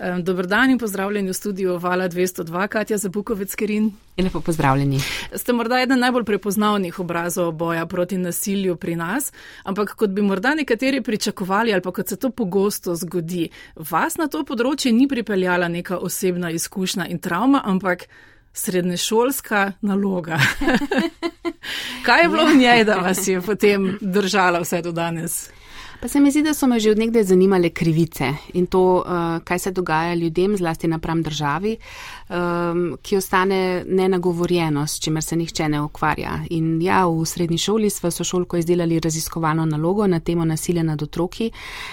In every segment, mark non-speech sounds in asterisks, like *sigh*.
Dobrodan in pozdravljeni v studiu Vala 202, Katja Zabukovec Kerin. Lepo pozdravljeni. Ste morda eden najbolj prepoznavnih obrazov boja proti nasilju pri nas, ampak kot bi morda nekateri pričakovali ali pa kot se to pogosto zgodi, vas na to področje ni pripeljala neka osebna izkušnja in travma, ampak srednješolska naloga. *laughs* Kaj je bilo v njej, da vas je potem držala vse do danes? Pa se mi zdi, da so me že odnegde zanimale krivice in to, uh, kaj se dogaja ljudem, zlasti napram državi, um, ki ostane nenagovorjeno, s čimer se nihče ne ukvarja. In ja, v srednji šoli smo sošolko izdelali raziskovalno nalogo na temo nasilja nad otroki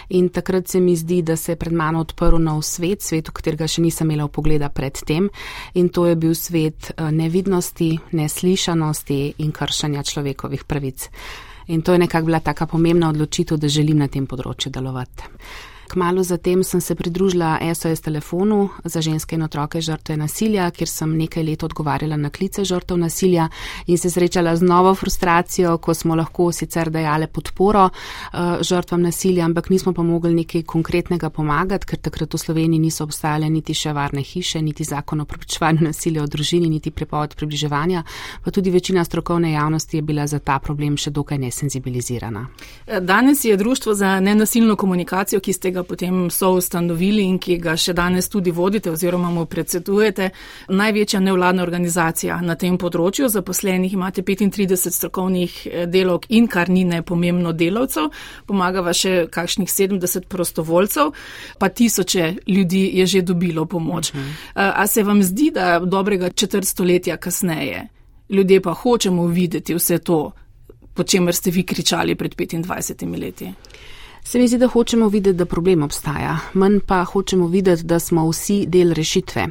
in takrat se mi zdi, da se je pred mano odprl nov svet, svet, v katerega še nisem imela pogleda pred tem in to je bil svet uh, nevidnosti, neslišanosti in kršanja človekovih pravic. In to je nekako bila taka pomembna odločitev, da želim na tem področju delovati. Kmalo zatem sem se pridružila SOS telefonu za ženske in otroke žrtve nasilja, kjer sem nekaj let odgovarjala na klice žrtev nasilja in se srečala z novo frustracijo, ko smo lahko sicer dajale podporo uh, žrtvam nasilja, ampak nismo pa mogli nekaj konkretnega pomagati, ker takrat v Sloveniji niso obstajale niti še varne hiše, niti zakon o preprečevanju nasilja v družini, niti prepoved približevanja, pa tudi večina strokovne javnosti je bila za ta problem še dokaj nesenzibilizirana. Danes je Društvo za nenasilno komunikacijo, ki ste ga potem so ustanovili in ki ga še danes tudi vodite oziroma mu predsedujete, največja nevladna organizacija na tem področju. Zaposlenih imate 35 strokovnih eh, delovk in kar ni nepomembno delavcev, pomaga va še kakšnih 70 prostovoljcev, pa tisoče ljudi je že dobilo pomoč. Uh mhm. -huh. A se vam zdi, da dobrega četrt stoletja kasneje ljudje pa hočemo videti vse to, po čemer ste vi kričali pred 25 leti? Se mi zdi, da hočemo videti, da problem obstaja, manj pa hočemo videti, da smo vsi del rešitve.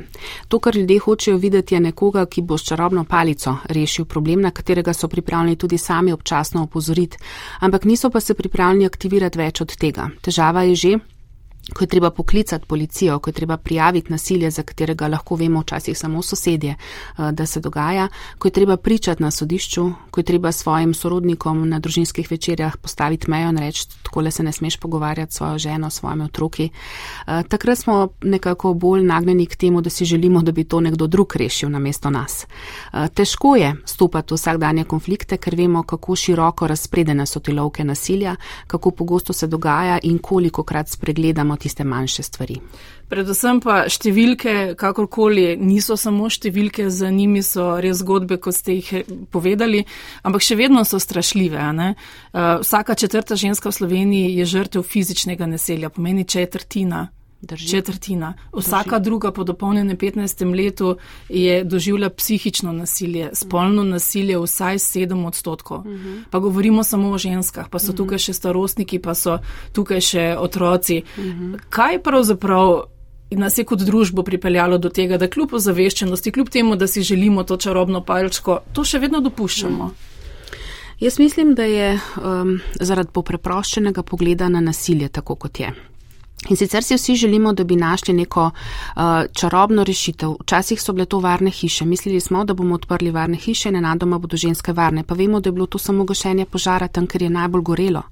To, kar ljudje hočejo videti, je nekoga, ki bo s čarobno palico rešil problem, na katerega so pripravljeni tudi sami občasno opozoriti, ampak niso pa se pripravljeni aktivirati več od tega. Težava je že, ko je treba poklicati policijo, ko je treba prijaviti nasilje, za katerega lahko vemo včasih samo sosedje, eh, da se dogaja, ko je treba pričati na sodišču, ko je treba svojim sorodnikom na družinskih večerjah postaviti mejo in reči, tako le se ne smeš pogovarjati s svojo ženo, s svojimi otroki. Eh, takrat smo nekako bolj nagnjeni k temu, da si želimo, da bi to nekdo drug rešil namesto nas. Eh, težko je stopati v vsakdanje konflikte, ker vemo, kako široko razpredene so te lovke nasilja, kako pogosto se dogaja in koliko krat spregledamo tiste manjše stvari. Predvsem pa številke, kakorkoli, niso samo številke, za njimi so res zgodbe, kot ste jih povedali, ampak še vedno so strašljive. Uh, vsaka četrta ženska v Sloveniji je žrtev fizičnega nasilja, pomeni četrtina Drži. četrtina. Vsaka Drži. druga po dopolnjenem 15. letu je doživljala psihično nasilje, spolno nasilje vsaj 7 odstotkov. Uh mhm. -huh. Pa govorimo samo o ženskah, pa so uh mhm. -huh. tukaj še starostniki, pa so tukaj še otroci. Uh mhm. -huh. Kaj pravzaprav nas je kot družbo pripeljalo do tega, da kljub ozaveščenosti, kljub temu, da si želimo to čarobno palčko, to še vedno dopuščamo? Uh -huh. Jaz mislim, da je um, zaradi popreproščenega pogleda na nasilje tako, kot je. In sicer si vsi želimo, da bi našli neko uh, čarobno rešitev. Včasih so bile to varne hiše. Mislili smo, da bomo odprli varne hiše in nenadoma bodo ženske varne. Pa vemo, da je bilo to samo gašenje požara tam, ker je najbolj gorelo.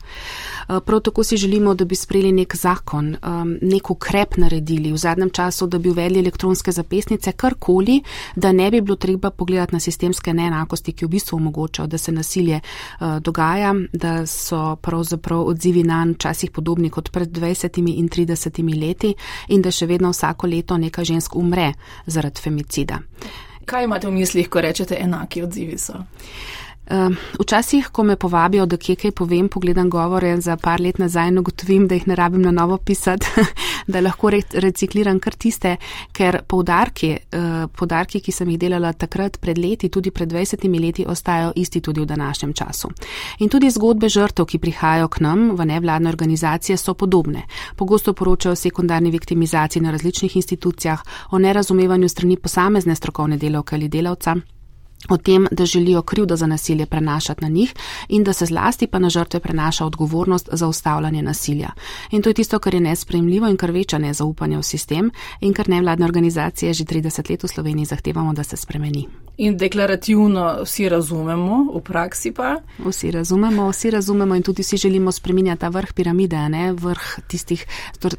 Uh, prav tako si želimo, da bi sprejeli nek zakon, um, nek ukrep naredili v zadnjem času, da bi uvedli elektronske zapisnice, karkoli, da ne bi bilo treba pogledati na sistemske neenakosti, ki v bistvu omogočajo, da se nasilje uh, dogaja, da so pravzaprav odzivi na včasih podobni kot pred 20 in 30. 30 leti in da še vedno vsako leto nekaj žensk umre zaradi femicida. Kaj imate v mislih, ko rečete enaki odzivi so? Včasih, ko me povabijo, da kje kaj povem, pogledam govore za par let nazaj in ugotovim, da jih ne rabim na novo pisati, *laughs* da lahko recikliram kar tiste, ker poudarki, eh, poudarki, ki sem jih delala takrat pred leti, tudi pred 20 leti, ostajajo isti tudi v današnjem času. In tudi zgodbe žrtev, ki prihajajo k nam v nevladne organizacije, so podobne. Pogosto poročajo o sekundarni viktimizaciji na različnih institucijah, o nerazumevanju strani posamezne strokovne delavke ali delavca o tem, da želijo krivdo za nasilje prenašati na njih in da se zlasti pa na žrtve prenaša odgovornost za ustavljanje nasilja. In to je tisto, kar je nespremljivo in kar veča nezaupanje v sistem in kar nevladne organizacije že 30 let v Sloveniji zahtevamo, da se spremeni. In deklarativno vsi razumemo, v praksi pa? Vsi razumemo, vsi razumemo in tudi vsi želimo spreminjati ta vrh piramide, ne? vrh tistih,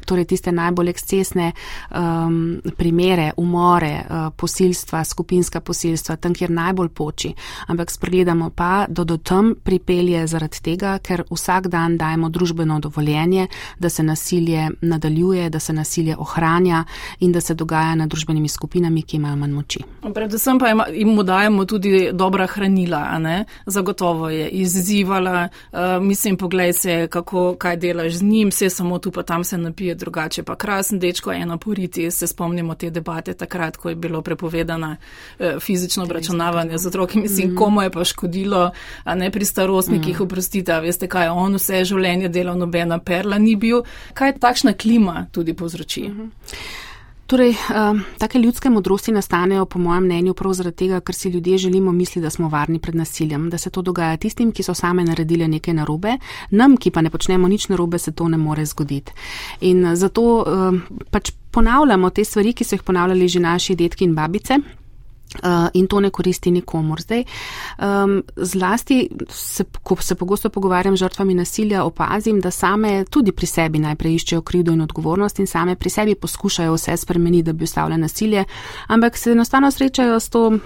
torej tiste najbolj ekscesne um, primere, umore, uh, posilstva, skupinska posilstva, tam, kjer najbolj poči, ampak spregledamo pa, da do tam pripelje zaradi tega, ker vsak dan dajemo družbeno dovoljenje, da se nasilje nadaljuje, da se nasilje ohranja in da se dogaja nad družbenimi skupinami, ki imajo manj moči. Predvsem pa jim mu dajemo tudi dobra hranila, zagotovo je izzivala, uh, mislim, poglej se, kako, kaj delaš z njim, vse samo tu pa tam se napije drugače, pa krasen dečko je naporiti, se spomnimo te debate takrat, ko je bilo prepovedana uh, fizično obračunavanje z otroki. Mislim, mm. komu je pa škodilo, a ne pri starostnikih, mm. oprostite, veste, kaj on vse življenje delal, nobena perla ni bil. Kaj takšna klima tudi povzroči? Mm -hmm. Torej, uh, take ljudske modrosti nastanejo, po mojem mnenju, prav zaradi tega, ker si ljudje želimo misliti, da smo varni pred nasiljem, da se to dogaja tistim, ki so same naredili nekaj narobe, nam, ki pa ne počnemo nič narobe, se to ne more zgoditi. In zato uh, pač ponavljamo te stvari, ki so jih ponavljali že naši detki in babice. Uh, in to ne koristi nikomor. Zdaj, um, zlasti, se, ko se pogosto pogovarjam z žrtvami nasilja, opazim, da same tudi pri sebi najprej iščejo krivdo in odgovornost in same pri sebi poskušajo vse spremeniti, da bi ustavile nasilje, ampak se enostavno srečajo s, to,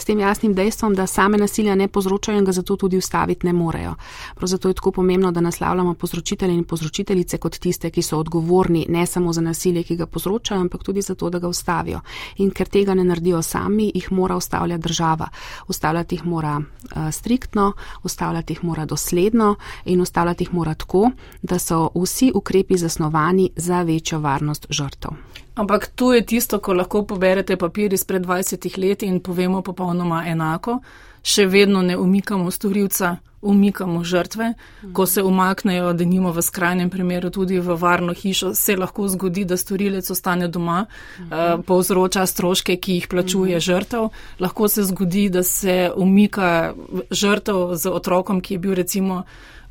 s tem jasnim dejstvom, da same nasilja ne povzročajo in ga zato tudi ustaviti ne morejo. Prav zato je tako pomembno, da naslavljamo povzročitelje in povzročiteljice kot tiste, ki so odgovorni ne samo za nasilje, ki ga povzročajo, ampak tudi za to, da ga ustavijo. In ker tega ne naredijo sami, sami, jih mora ustavljati država. Ustavljati jih mora uh, striktno, ustavljati jih mora dosledno in ustavljati jih mora tako, da so vsi ukrepi zasnovani za večjo varnost žrtev. Ampak tu je tisto, ko lahko poberete papir izpred 20 let in povemo popolnoma enako, še vedno ne umikamo storilca umikamo žrtve, ko se umaknejo, da nimo v skrajnem primeru tudi v varno hišo, se lahko zgodi, da storilec ostane doma, uh, povzroča stroške, ki jih plačuje žrtev. Lahko se zgodi, da se umika žrtev z otrokom, ki je bil recimo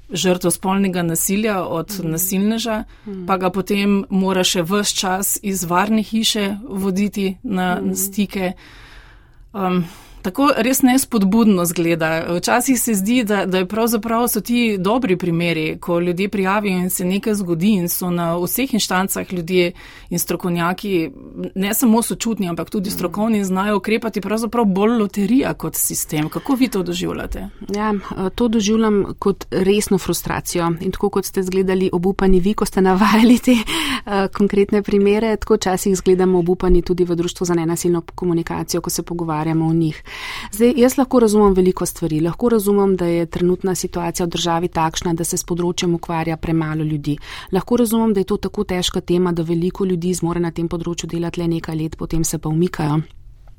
žrtev spolnega nasilja od mm. nasilneža, mm. pa ga potem mora še vse čas iz varne hiše voditi na, mm. stike. Um, tako res nespodbudno zgleda. Včasih se zdi, da, da je pravzaprav so ti dobri primeri, ko ljudje prijavijo in se nekaj zgodi in so na vseh inštancah ljudje in strokovnjaki ne samo sočutni, ampak tudi strokovni znajo ukrepati pravzaprav bolj loterija kot sistem. Kako vi to doživljate? Ja, to doživljam kot resno frustracijo in tako kot ste zgledali obupani vi, ko ste navajali te uh, konkretne primere, tako včasih zgledamo obupani tudi v Društvu za nenasilno komunikacijo, ko se pogovarjamo o njih. Zdaj, jaz lahko razumem veliko stvari. Lahko razumem, da je trenutna situacija v državi takšna, da se s področjem ukvarja premalo ljudi. Lahko razumem, da je to tako težka tema, da veliko ljudi zmore na tem področju delati le nekaj let, potem se pa umikajo.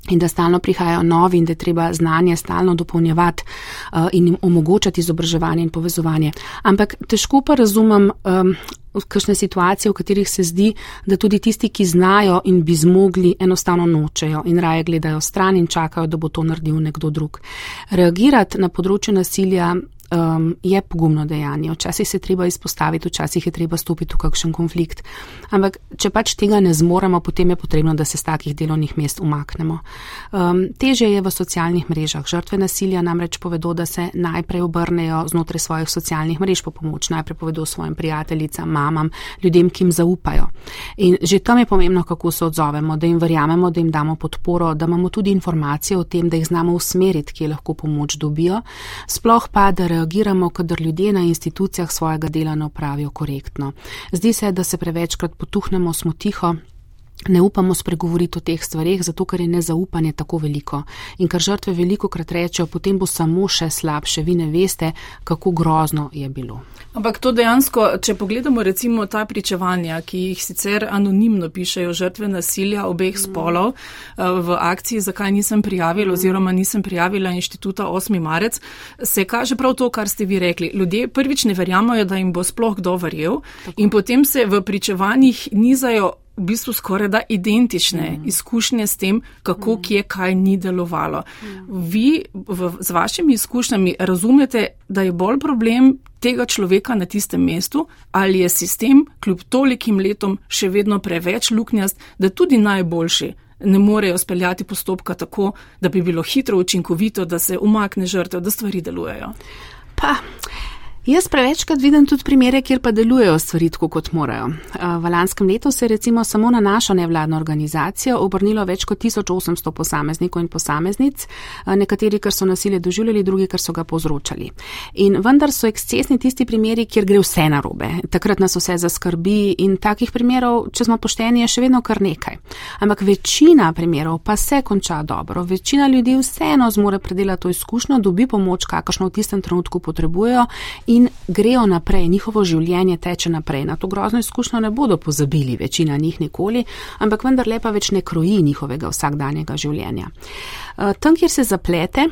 In da stalno prihajajo novi, in da je treba znanje stalno dopolnjevati uh, in jim omogočati izobraževanje in povezovanje. Ampak težko pa razumem um, kakšne situacije, v katerih se zdi, da tudi tisti, ki znajo in bi zmogli, enostavno nočejo in raje gledajo stran in čakajo, da bo to naredil nekdo drug. Reagirati na področju nasilja um, je pogumno dejanje. Včasih se treba izpostaviti, včasih je treba stopiti v kakšen konflikt. Ampak, če pač tega ne zmoremo, potem je potrebno, da se z takih delovnih mest umaknemo. Um, teže je v socialnih mrežah. Žrtve nasilja namreč povedo, da se najprej obrnejo znotraj svojih socialnih mrež po pomoč, najprej povedo svojim prijateljicam, mamam, ljudem, ki jim zaupajo. In že tam je pomembno, kako se odzovemo, da jim verjamemo, da jim damo podporo, da imamo tudi informacije o tem, da jih znamo usmeriti, kje lahko pomoč dobijo. Sploh pa, da reagiramo, kadar ljudje na institucijah svojega dela ne opravijo korektno. Zdi se, da se prevečkrat potuhnemo, smo tiho, ne upamo spregovoriti o teh stvarih, zato ker je nezaupanje tako veliko. In ker žrtve veliko krat rečejo, potem bo samo še slabše, vi ne veste, kako grozno je bilo. Ampak to dejansko, če pogledamo recimo ta pričevanja, ki jih sicer anonimno pišejo žrtve nasilja obeh mm. spolov eh, v akciji, zakaj nisem prijavila mm. oziroma nisem prijavila inštituta 8. marec, se kaže prav to, kar ste vi rekli. Ljudje prvič ne verjamajo, da jim bo sploh kdo verjel tako. in potem se v pričevanjih nizajo v bistvu skoraj da identične mm. izkušnje s tem, kako mm. kje kaj ni delovalo. Mm. Vi v, z vašimi izkušnjami razumete, da je bolj problem tega človeka na tistem mestu, ali je sistem kljub tolikim letom še vedno preveč luknjast, da tudi najboljši ne morejo speljati postopka tako, da bi bilo hitro, učinkovito, da se umakne žrtev, da stvari delujejo. Pa. Jaz prevečkrat vidim tudi primere, kjer pa delujejo stvari tako, kot morajo. V lanskem letu se je recimo samo na našo nevladno organizacijo obrnilo več kot 1800 posameznikov in posameznic, nekateri, ker so nasilje doživljali, drugi, ker so ga povzročali. In vendar so ekscesni tisti primeri, kjer gre vse narobe. Takrat nas vse zaskrbi in takih primerov, če smo pošteni, je še vedno kar nekaj. Ampak večina primerov pa se konča dobro. Večina ljudi vseeno zmore predelati to izkušnjo, dobi pomoč, kakršno v tistem trenutku potrebujejo in grejo naprej, njihovo življenje teče naprej. Na to grozno izkušnjo ne bodo pozabili, večina njih nikoli, ampak vendar lepa več ne kroji njihovega vsakdanjega življenja. Eh, tam, kjer se zaplete,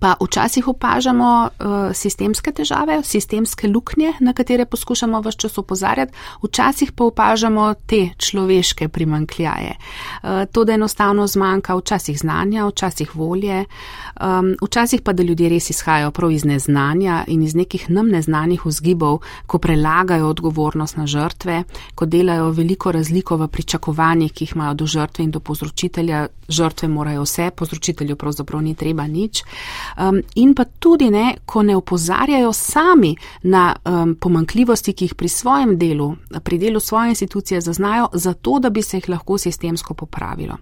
Pa včasih opažamo uh, sistemske težave, sistemske luknje, na katere poskušamo vse čas opozarjati, včasih pa opažamo te človeške primankljaje. Uh, to, da enostavno zmanjka včasih znanja, včasih volje, um, včasih pa, da ljudje res izhajajo prav iz neznanja in iz nekih nam neznanih vzgibov, ko prelagajo odgovornost na žrtve, ko delajo veliko razliko v pričakovanjih, ki jih imajo do žrtve in do povzročitelja. Žrtve morajo vse, povzročitelju pravzaprav ni treba nič. Um, in pa tudi ne, ko ne opozarjajo sami na um, pomankljivosti, ki jih pri svojem delu, pri delu svoje institucije zaznajo, zato da bi se jih lahko sistemsko popravilo.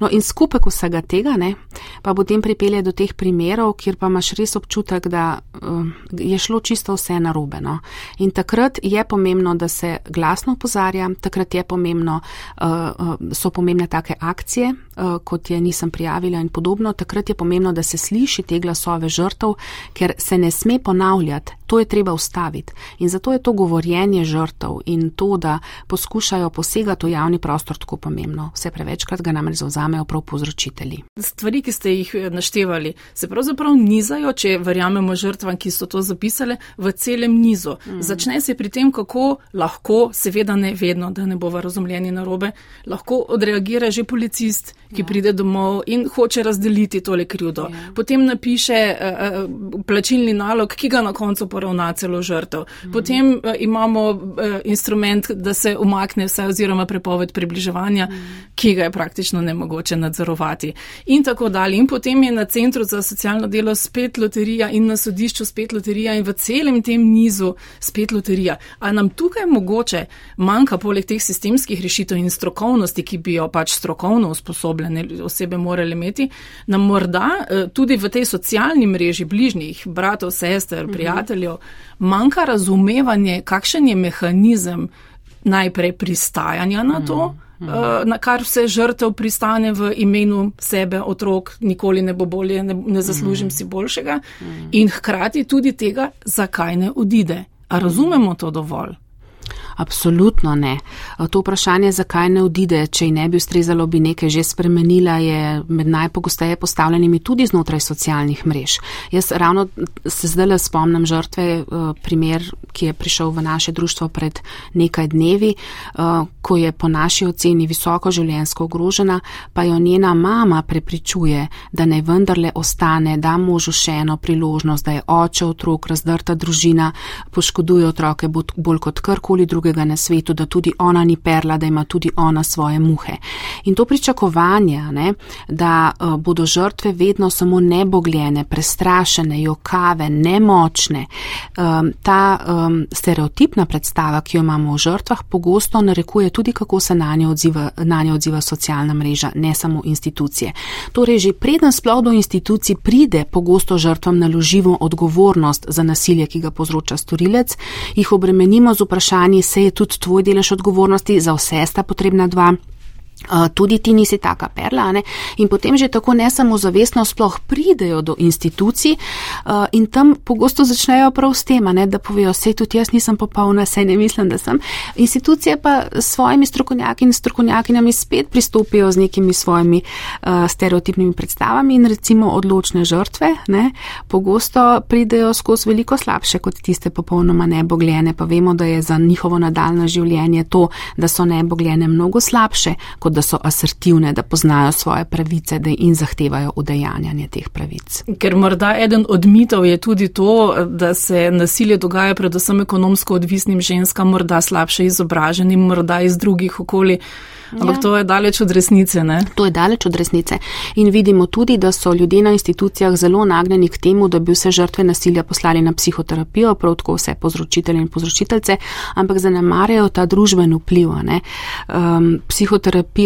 No in skupek vsega tega ne, pa potem pripelje do teh primerov, kjer pa imaš res občutek, da um, je šlo čisto vse narobe. No. In takrat je pomembno, da se glasno opozarja, takrat je pomembno, uh, so pomembne take akcije, kot je nisem prijavila in podobno, takrat je pomembno, da se sliši te glasove žrtev, ker se ne sme ponavljati, to je treba ustaviti. In zato je to govorjenje žrtev in to, da poskušajo posegati v javni prostor, tako pomembno. Vse prevečkrat ga namreč zauzamejo prav povzročitelji. Stvari, ki ste jih eh, naštevali, se pravzaprav nizajo, če verjamemo žrtvam, ki so to zapisali, v celem nizu. Mm. Začne se pri tem, kako lahko, seveda ne vedno, da ne bova razumljeni narobe, lahko odreagira že policist, ki ja. pride domov in hoče razdeliti tole krivdo. Ja. Potem napiše uh, plačilni nalog, ki ga na koncu poravna celo žrtev. Mhm. Potem uh, imamo uh, instrument, da se umakne vse oziroma prepoved približevanja, mhm. ki ga je praktično nemogoče nadzorovati. In tako dalje. In potem je na centru za socialno delo spet loterija in na sodišču spet loterija in v celem tem nizu spet loterija. A nam tukaj mogoče manjka poleg teh sistemskih rešitev in strokovnosti, ki bi jo pač strokovno usposobljene osebe morali imeti, nam morda tudi v tej socialni mreži bližnjih, bratov, sester, mhm. prijateljev, manjka razumevanje, kakšen je mehanizem najprej pristajanja na to, mhm. eh, na kar vse žrtev pristane v imenu sebe, otrok, nikoli ne bo bolje, ne, ne zaslužim mhm. si boljšega, in hkrati tudi tega, zakaj ne odide. A razumemo to dovolj? Absolutno ne. To vprašanje, zakaj ne odide, če ji ne bi ustrezalo, bi nekaj že spremenila, je med najpogosteje postavljenimi tudi znotraj socialnih mrež. Jaz ravno se zdaj le spomnim žrtve, eh, primer, ki je prišel v naše društvo pred nekaj dnevi, eh, ko je po naši oceni visoko življensko ogrožena, pa jo njena mama prepričuje, da naj vendarle ostane, da možu še eno priložnost, da je oče otrok, razdrta družina, poškoduje otroke bolj kot karkoli druge drugega na svetu, da tudi ona ni perla, da ima tudi ona svoje muhe. In to pričakovanje, ne, da uh, bodo žrtve vedno samo nebogljene, prestrašene, jokave, nemočne, um, ta um, stereotipna predstava, ki jo imamo o žrtvah, pogosto narekuje tudi, kako se na njo odziva, na njo odziva socialna mreža, ne samo institucije. Torej, že preden sploh do institucij pride pogosto žrtvam naloživo odgovornost za nasilje, ki ga povzroča storilec, jih obremenimo z vprašanji, se je tudi tvoj delež odgovornosti, za vse sta potrebna dva. Tudi ti nisi taka perla, ne? in potem že tako nesamozavestno sploh pridejo do institucij uh, in tam pogosto začnejo prav s tem, ne? da povejo, sej tudi jaz nisem popolna, sej ne mislim, da sem. Institucije pa s svojimi strokovnjaki in strokovnjakinami spet pristopijo z nekimi svojimi uh, stereotipnimi predstavami in recimo odločne žrtve, ne? pogosto pridejo skozi veliko slabše kot tiste popolnoma nebogljene, pa vemo, da je za njihovo nadaljno življenje to, da so nebogljene mnogo slabše kot da so asertivne, da poznajo svoje pravice in zahtevajo udejanjanje teh pravic. Ker morda eden od mitov je tudi to, da se nasilje dogaja predvsem ekonomsko odvisnim ženskam, morda slabše izobraženim, morda iz drugih okolij. Ampak ja. to je daleč od resnice. Ne? To je daleč od resnice. In vidimo tudi, da so ljudje na institucijah zelo nagnjeni k temu, da bi vse žrtve nasilja poslali na psihoterapijo, prav tako vse povzročitelje in povzročiteljce, ampak zanemarjajo ta družben vpliv. Um, psihoterapija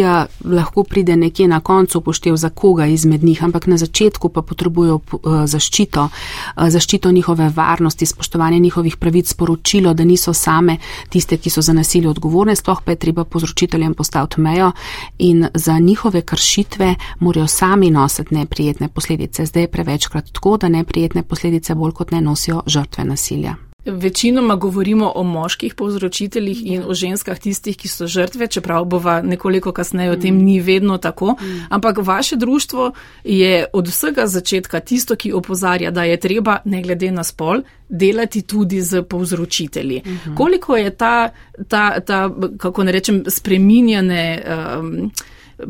lahko pride nekje na koncu poštev za koga izmed njih, ampak na začetku pa potrebujo uh, zaščito, uh, zaščito njihove varnosti, spoštovanje njihovih pravic, sporočilo, da niso same tiste, ki so za nasilje odgovorne, sploh pa je treba povzročiteljem postaviti mejo in za njihove kršitve morajo sami nositi neprijetne posledice. Zdaj je prevečkrat tako, da neprijetne posledice bolj kot ne nosijo žrtve nasilja. Večinoma govorimo o moških povzročiteljih in o ženskah tistih, ki so žrtve, čeprav bova nekoliko kasneje o tem ni vedno tako. Ampak vaše društvo je od vsega začetka tisto, ki opozarja, da je treba, ne glede na spol, delati tudi z povzročitelji. Koliko je ta, ta, ta kako ne rečem, spreminjane. Um,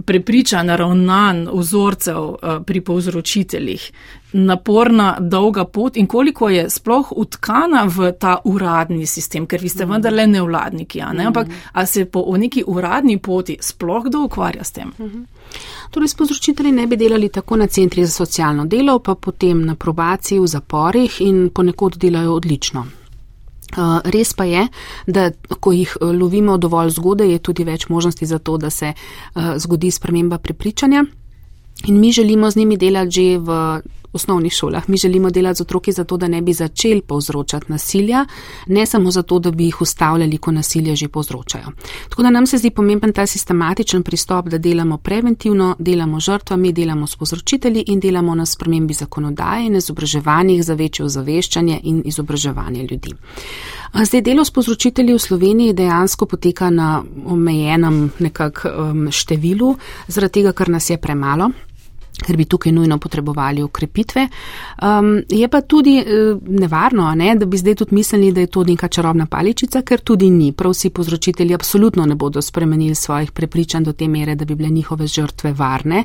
prepričan, ravnan vzorcev eh, pri povzročiteljih, naporna, dolga pot in koliko je sploh utkana v ta uradni sistem, ker vi ste mhm. vendarle nevladniki, ne? Mhm. ampak a se po neki uradni poti sploh kdo ukvarja s tem? Mhm. Torej, s povzročitelji ne bi delali tako na centri za socialno delo, pa potem na probaciji v zaporih in ponekod delajo odlično. Res pa je, da ko jih uh, lovimo dovolj zgodaj, je tudi več možnosti za to, da se uh, zgodi sprememba prepričanja. In mi želimo z njimi delati že v osnovnih šolah. Mi želimo delati z otroki zato, da ne bi začeli povzročati nasilja, ne samo zato, da bi jih ustavljali, ko nasilje že povzročajo. Tako da nam se zdi pomemben ta sistematičen pristop, da delamo preventivno, delamo žrtvami, delamo s povzročitelji in delamo na spremembi zakonodaje in izobraževanjih za večje ozaveščanje in izobraževanje ljudi. Zdaj delo s povzročitelji v Sloveniji dejansko poteka na omejenem nekak um, številu, zaradi tega, ker nas je premalo ker bi tukaj nujno potrebovali ukrepitve. Um, je pa tudi uh, nevarno, ne, da bi zdaj tudi mislili, da je to neka čarobna paličica, ker tudi ni. Prav vsi povzročitelji absolutno ne bodo spremenili svojih prepričanj do te mere, da bi bile njihove žrtve varne.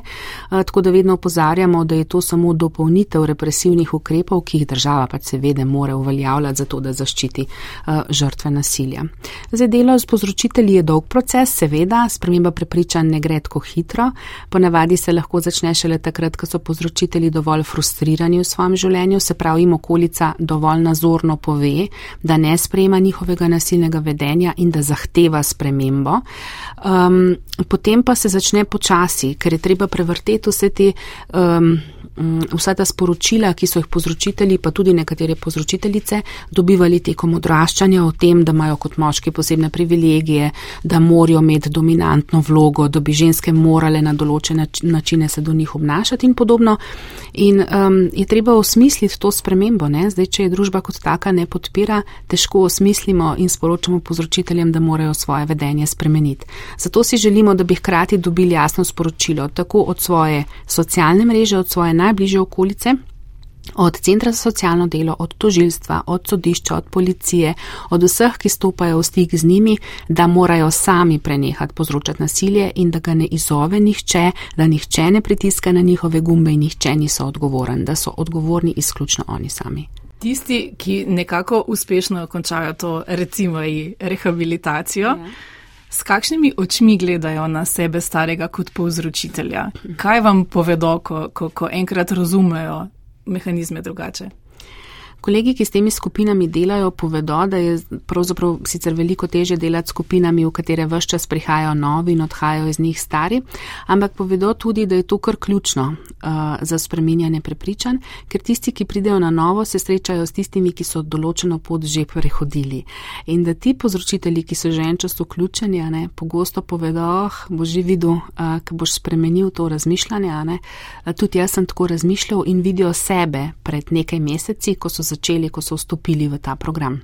Uh, tako da vedno opozarjamo, da je to samo dopolnitev represivnih ukrepov, ki jih država pa seveda mora uveljavljati za to, da zaščiti uh, žrtve nasilja. Zdaj delo z povzročitelji je dolg proces, seveda, sprememba prepričanj ne gre tako hitro, ponavadi se lahko začne šele takrat, ko so povzročitelji dovolj frustrirani v svojem življenju, se pravi, jim okolica dovolj nazorno pove, da ne sprejema njihovega nasilnega vedenja in da zahteva spremembo. Um, potem pa se začne počasi, ker je treba prevrteti vse te. Um, Mm, vsa ta sporočila, ki so jih povzročitelji, pa tudi nekatere povzročiteljice, dobivali tekom odraščanja o tem, da imajo kot moški posebne privilegije, da morajo imeti dominantno vlogo, da bi ženske morale na določene načine se do njih obnašati in podobno. In um, je treba osmisliti to spremembo. Ne? Zdaj, če je družba kot taka ne podpira, težko osmislimo in sporočamo povzročiteljem, da morajo svoje vedenje spremeniti. Zato si želimo, da bi hkrati dobili jasno sporočilo tako od svoje socialne mreže, od svoje najbližje okolice, od centra za socialno delo, od tožilstva, od sodišča, od policije, od vseh, ki stopajo v stik z njimi, da morajo sami prenehati povzročati nasilje in da ga ne izove nihče, da nihče ne pritiska na njihove gumbe in nihče niso odgovoren, da so odgovorni izključno oni sami. Tisti, ki nekako uspešno končajo to, recimo, rehabilitacijo. Ja. S kakšnimi očmi gledajo na sebe starega kot povzročitelja? Kaj vam povedo, ko, ko, ko enkrat razumejo mehanizme drugače? Kolegi, ki s temi skupinami delajo, povedo, da je pravzaprav sicer veliko teže delati s skupinami, v katere vse čas prihajajo novi in odhajajo iz njih stari, ampak povedo tudi, da je to kar ključno uh, za spreminjanje prepričanj, ker tisti, ki pridejo na novo, se srečajo s tistimi, ki so določeno pot že prehodili. In da ti povzročitelji, ki so že en čas vključeni, ne, pogosto povedo, oh, boš že videl, uh, ko boš spremenil to razmišljanje. Ne, uh, tudi jaz sem tako razmišljal in vidijo sebe pred nekaj meseci, ko so začeli, ko so vstopili v ta program.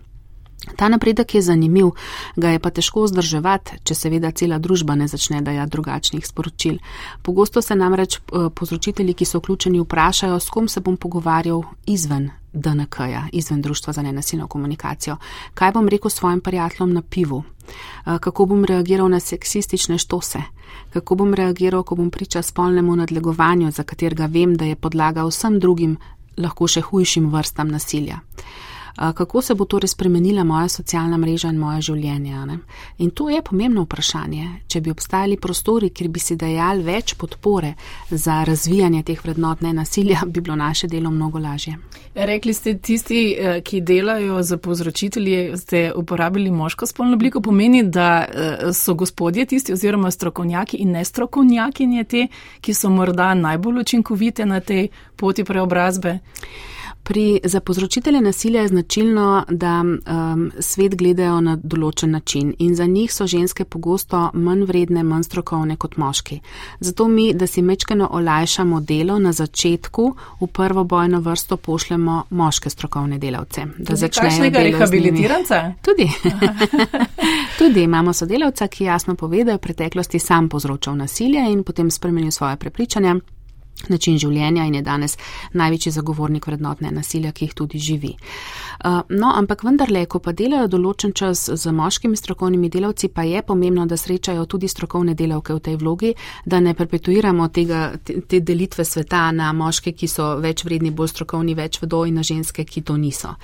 Ta napredek je zanimiv, ga je pa težko vzdrževati, če seveda cela družba ne začne dajati drugačnih sporočil. Pogosto se namreč eh, povzročitelji, ki so vključeni, vprašajo, s kom se bom pogovarjal izven DNK-ja, izven Društva za nenasilno komunikacijo. Kaj bom rekel svojim prijateljem na pivu? Eh, kako bom reagiral na seksistične štose? Kako bom reagiral, ko bom priča spolnemu nadlegovanju, za katerega vem, da je podlaga vsem drugim, lahko še hujšim vrstam nasilja? Kako se bo torej spremenila moja socialna mreža in moje življenje. Ne? In to je pomembno vprašanje. Če bi obstajali prostori, kjer bi si dajali več podpore za razvijanje teh vrednot ne nasilja, bi bilo naše delo mnogo lažje. Rekli ste, tisti, eh, ki delajo za povzročitelji, ste uporabili moško spolno obliko, pomeni, da eh, so gospodje tisti oziroma strokovnjaki in nestrokovnjakinje te, ki so morda najbolj učinkovite na tej poti preobrazbe. Pri za povzročitelje nasilja je značilno, da um, svet gledajo na določen način in za njih so ženske pogosto manj vredne, manj strokovne kot moški. Zato mi, da si mečkeno olajšamo delo na začetku, v prvo bojno vrsto pošljemo moške strokovne delavce. Da začnejo rehabilitirance? Tudi. *laughs* Tudi imamo sodelavca, ki jasno pove, da je v preteklosti sam povzročal nasilje in potem spremenil svoje prepričanja način življenja in je danes največji zagovornik vrednotne nasilja, ki jih tudi živi. Uh, no, ampak vendarle, ko pa delajo določen čas z moškimi strokovnimi delavci, pa je pomembno, da srečajo tudi strokovne delavke v tej vlogi, da ne perpetuiramo tega, te, te delitve sveta na moške, ki so več vredni, bolj strokovni, več vedo in na ženske, ki to niso.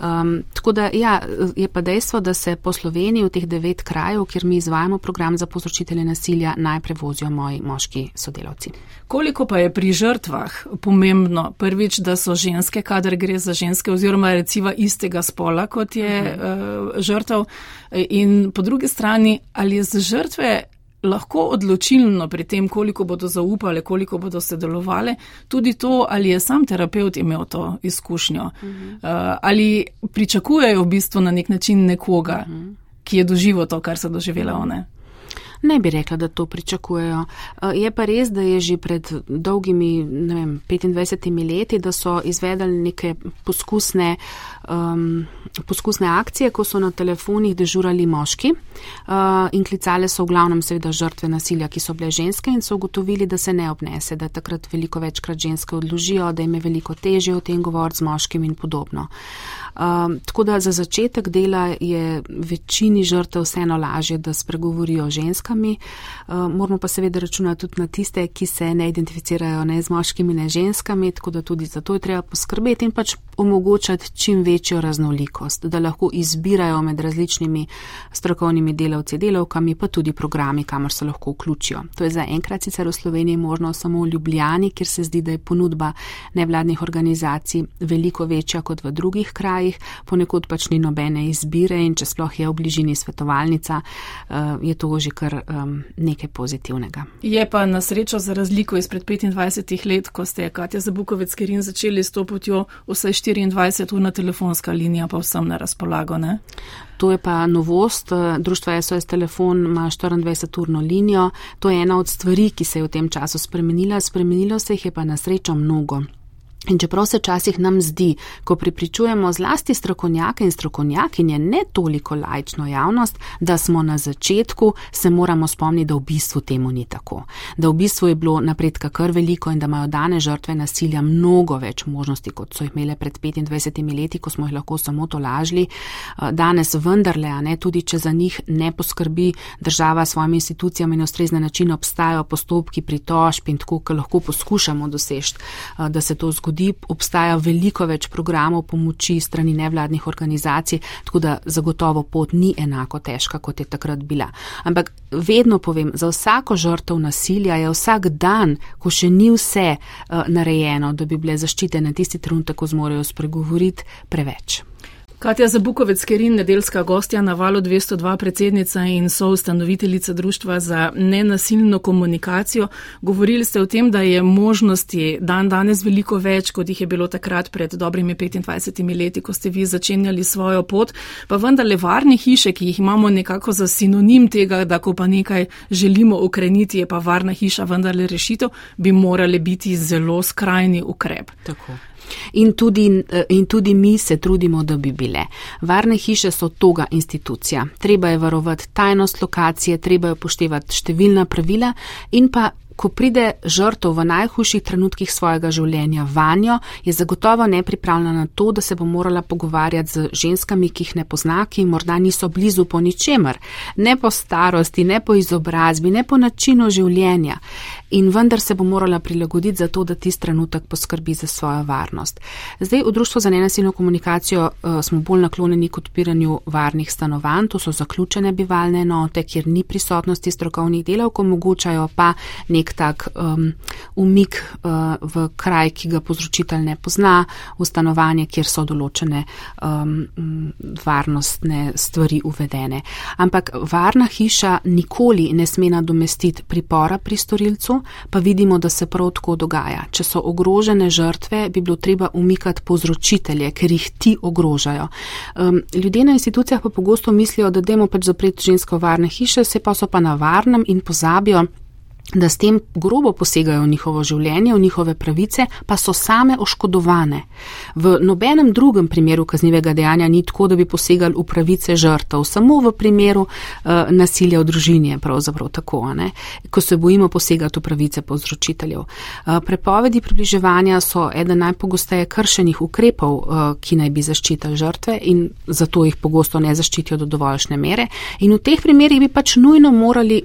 Um, tako da, ja, je pa dejstvo, da se po Sloveniji v teh devet krajev, kjer mi izvajamo program za povzročitelje nasilja, najprej vozijo moji moški sodelavci. Koliko pa je pri žrtvah pomembno? Prvič, da so ženske, kadar gre za ženske oziroma reciva istega spola, kot je uh, žrtev. In po drugi strani, ali je za žrtve lahko odločilno pri tem, koliko bodo zaupale, koliko bodo sodelovale, tudi to, ali je sam terapeut imel to izkušnjo, uh, ali pričakujejo v bistvu na nek način nekoga, ki je doživel to, kar so doživele one. Ne bi rekla, da to pričakujejo. Eh, je pa res, da je že pred dolgimi, ne vem, 25 leti, da so izvedali neke poskusne, um, poskusne akcije, ko so na telefonih dežurali moški uh, in klicale so v glavnem seveda žrtve nasilja, ki so bile ženske in so ugotovili, da se ne obnese, da takrat veliko večkrat ženske odložijo, da jim je veliko težje o tem govoriti z moškim in podobno. Um, tako da za začetek dela je večini žrtev vseeno lažje, da spregovorijo ženskami. Um, moramo pa seveda računati tudi na tiste, ki se ne identificirajo ne z moškimi, ne ženskami, tako da tudi za to je treba poskrbeti in pač omogočati čim večjo raznolikost, da lahko izbirajo med različnimi strokovnimi delavci, delavkami, pa tudi programi, kamor se lahko vključijo. To je za enkrat sicer v Sloveniji možno samo v Ljubljani, kjer se zdi, da je ponudba nevladnih organizacij veliko večja kot v drugih krajih ponekod pač ni nobene izbire in če sploh je v bližini svetovalnica, eh, je to že kar nekaj pozitivnega. Je pa na srečo za razliko izpred 25 let, ko ste Katja Zabukovec Kerin začeli s to potjo, vse 24 ur na telefonska linija pa vsem na razpolago, ne? To je pa novost. Društvo SOS Telefon ima 24-urno linijo. To je ena od stvari, ki se je v tem času spremenila. Spremenilo se jih je pa na srečo mnogo. In čeprav se včasih nam zdi, ko pripričujemo zlasti strokovnjake in strokovnjakinje, ne toliko lajčno javnost, da smo na začetku, se moramo spomniti, da v bistvu temu ni tako. Da v bistvu je bilo napredka kar veliko in da imajo dane žrtve nasilja mnogo več možnosti, kot so jih imele pred 25 leti, ko smo jih lahko samo to lažli. Danes vendarle, a ne tudi, če za njih ne poskrbi država s svojimi institucijami in ustrezne načine, obstajajo postopki pritožb in tako, kar lahko poskušamo doseči, da se to zgodi zgodi, obstaja veliko več programov pomoči strani nevladnih organizacij, tako da zagotovo pot ni enako težka, kot je takrat bila. Ampak vedno povem, za vsako žrtev nasilja je vsak dan, ko še ni vse uh, narejeno, da bi bile zaščitene tisti trenutek, ko zmorejo spregovoriti, preveč. Katja Zabukovec, Kerin, nedelska gostja na valu 202, predsednica in soustanoviteljica Društva za nenasilno komunikacijo. Govorili ste o tem, da je možnosti dan danes veliko več, kot jih je bilo takrat pred dobrimi 25 leti, ko ste vi začenjali svojo pot, pa vendarle varne hiše, ki jih imamo nekako za sinonim tega, da ko pa nekaj želimo ukreniti, je pa varna hiša vendarle rešitev, bi morali biti zelo skrajni ukrep. Tako. In tudi, eh, in tudi mi se trudimo, da bi bile. Varne hiše so toga institucija. Treba je varovati tajnost lokacije, treba je upoštevati številna pravila in pa ko pride žrtev v najhujših trenutkih svojega življenja vanjo, je zagotovo nepripravljena na to, da se bo morala pogovarjati z ženskami, ki jih ne pozna, ki morda niso blizu po ničemer, ne po starosti, ne po izobrazbi, ne po načinu življenja. In vendar se bo morala prilagoditi za to, da tisti trenutek poskrbi za svojo varnost. Zdaj v Društvu za nenasilno komunikacijo uh, smo bolj naklonjeni k odpiranju varnih stanovanj, to so zaključene bivalne enote, kjer ni prisotnosti strokovnih delavk, omogočajo pa nek nek tak um, umik uh, v kraj, ki ga povzročitelj ne pozna, v stanovanje, kjer so določene um, varnostne stvari uvedene. Ampak varna hiša nikoli ne sme nadomestiti pripora pri storilcu, pa vidimo, da se prav tako dogaja. Če so ogrožene žrtve, bi bilo treba umikati povzročitelje, ker jih ti ogrožajo. Um, ljudje na institucijah pa pogosto mislijo, da demo pač zapreti žensko varne hiše, se pa so pa na varnem in pozabijo, da s tem grobo posegajo v njihovo življenje, v njihove pravice, pa so same oškodovane. V nobenem drugem primeru kaznivega dejanja ni tako, da bi posegali v pravice žrtev, samo v primeru uh, nasilja v družini je pravzaprav tako, ne? ko se bojimo posegati v pravice povzročiteljev. Uh, prepovedi približevanja so eden najpogosteje kršenih ukrepov, uh, ki naj bi zaščitili žrtve in zato jih pogosto ne zaščitijo do dovoljšne mere. In v teh primerjih bi pač nujno morali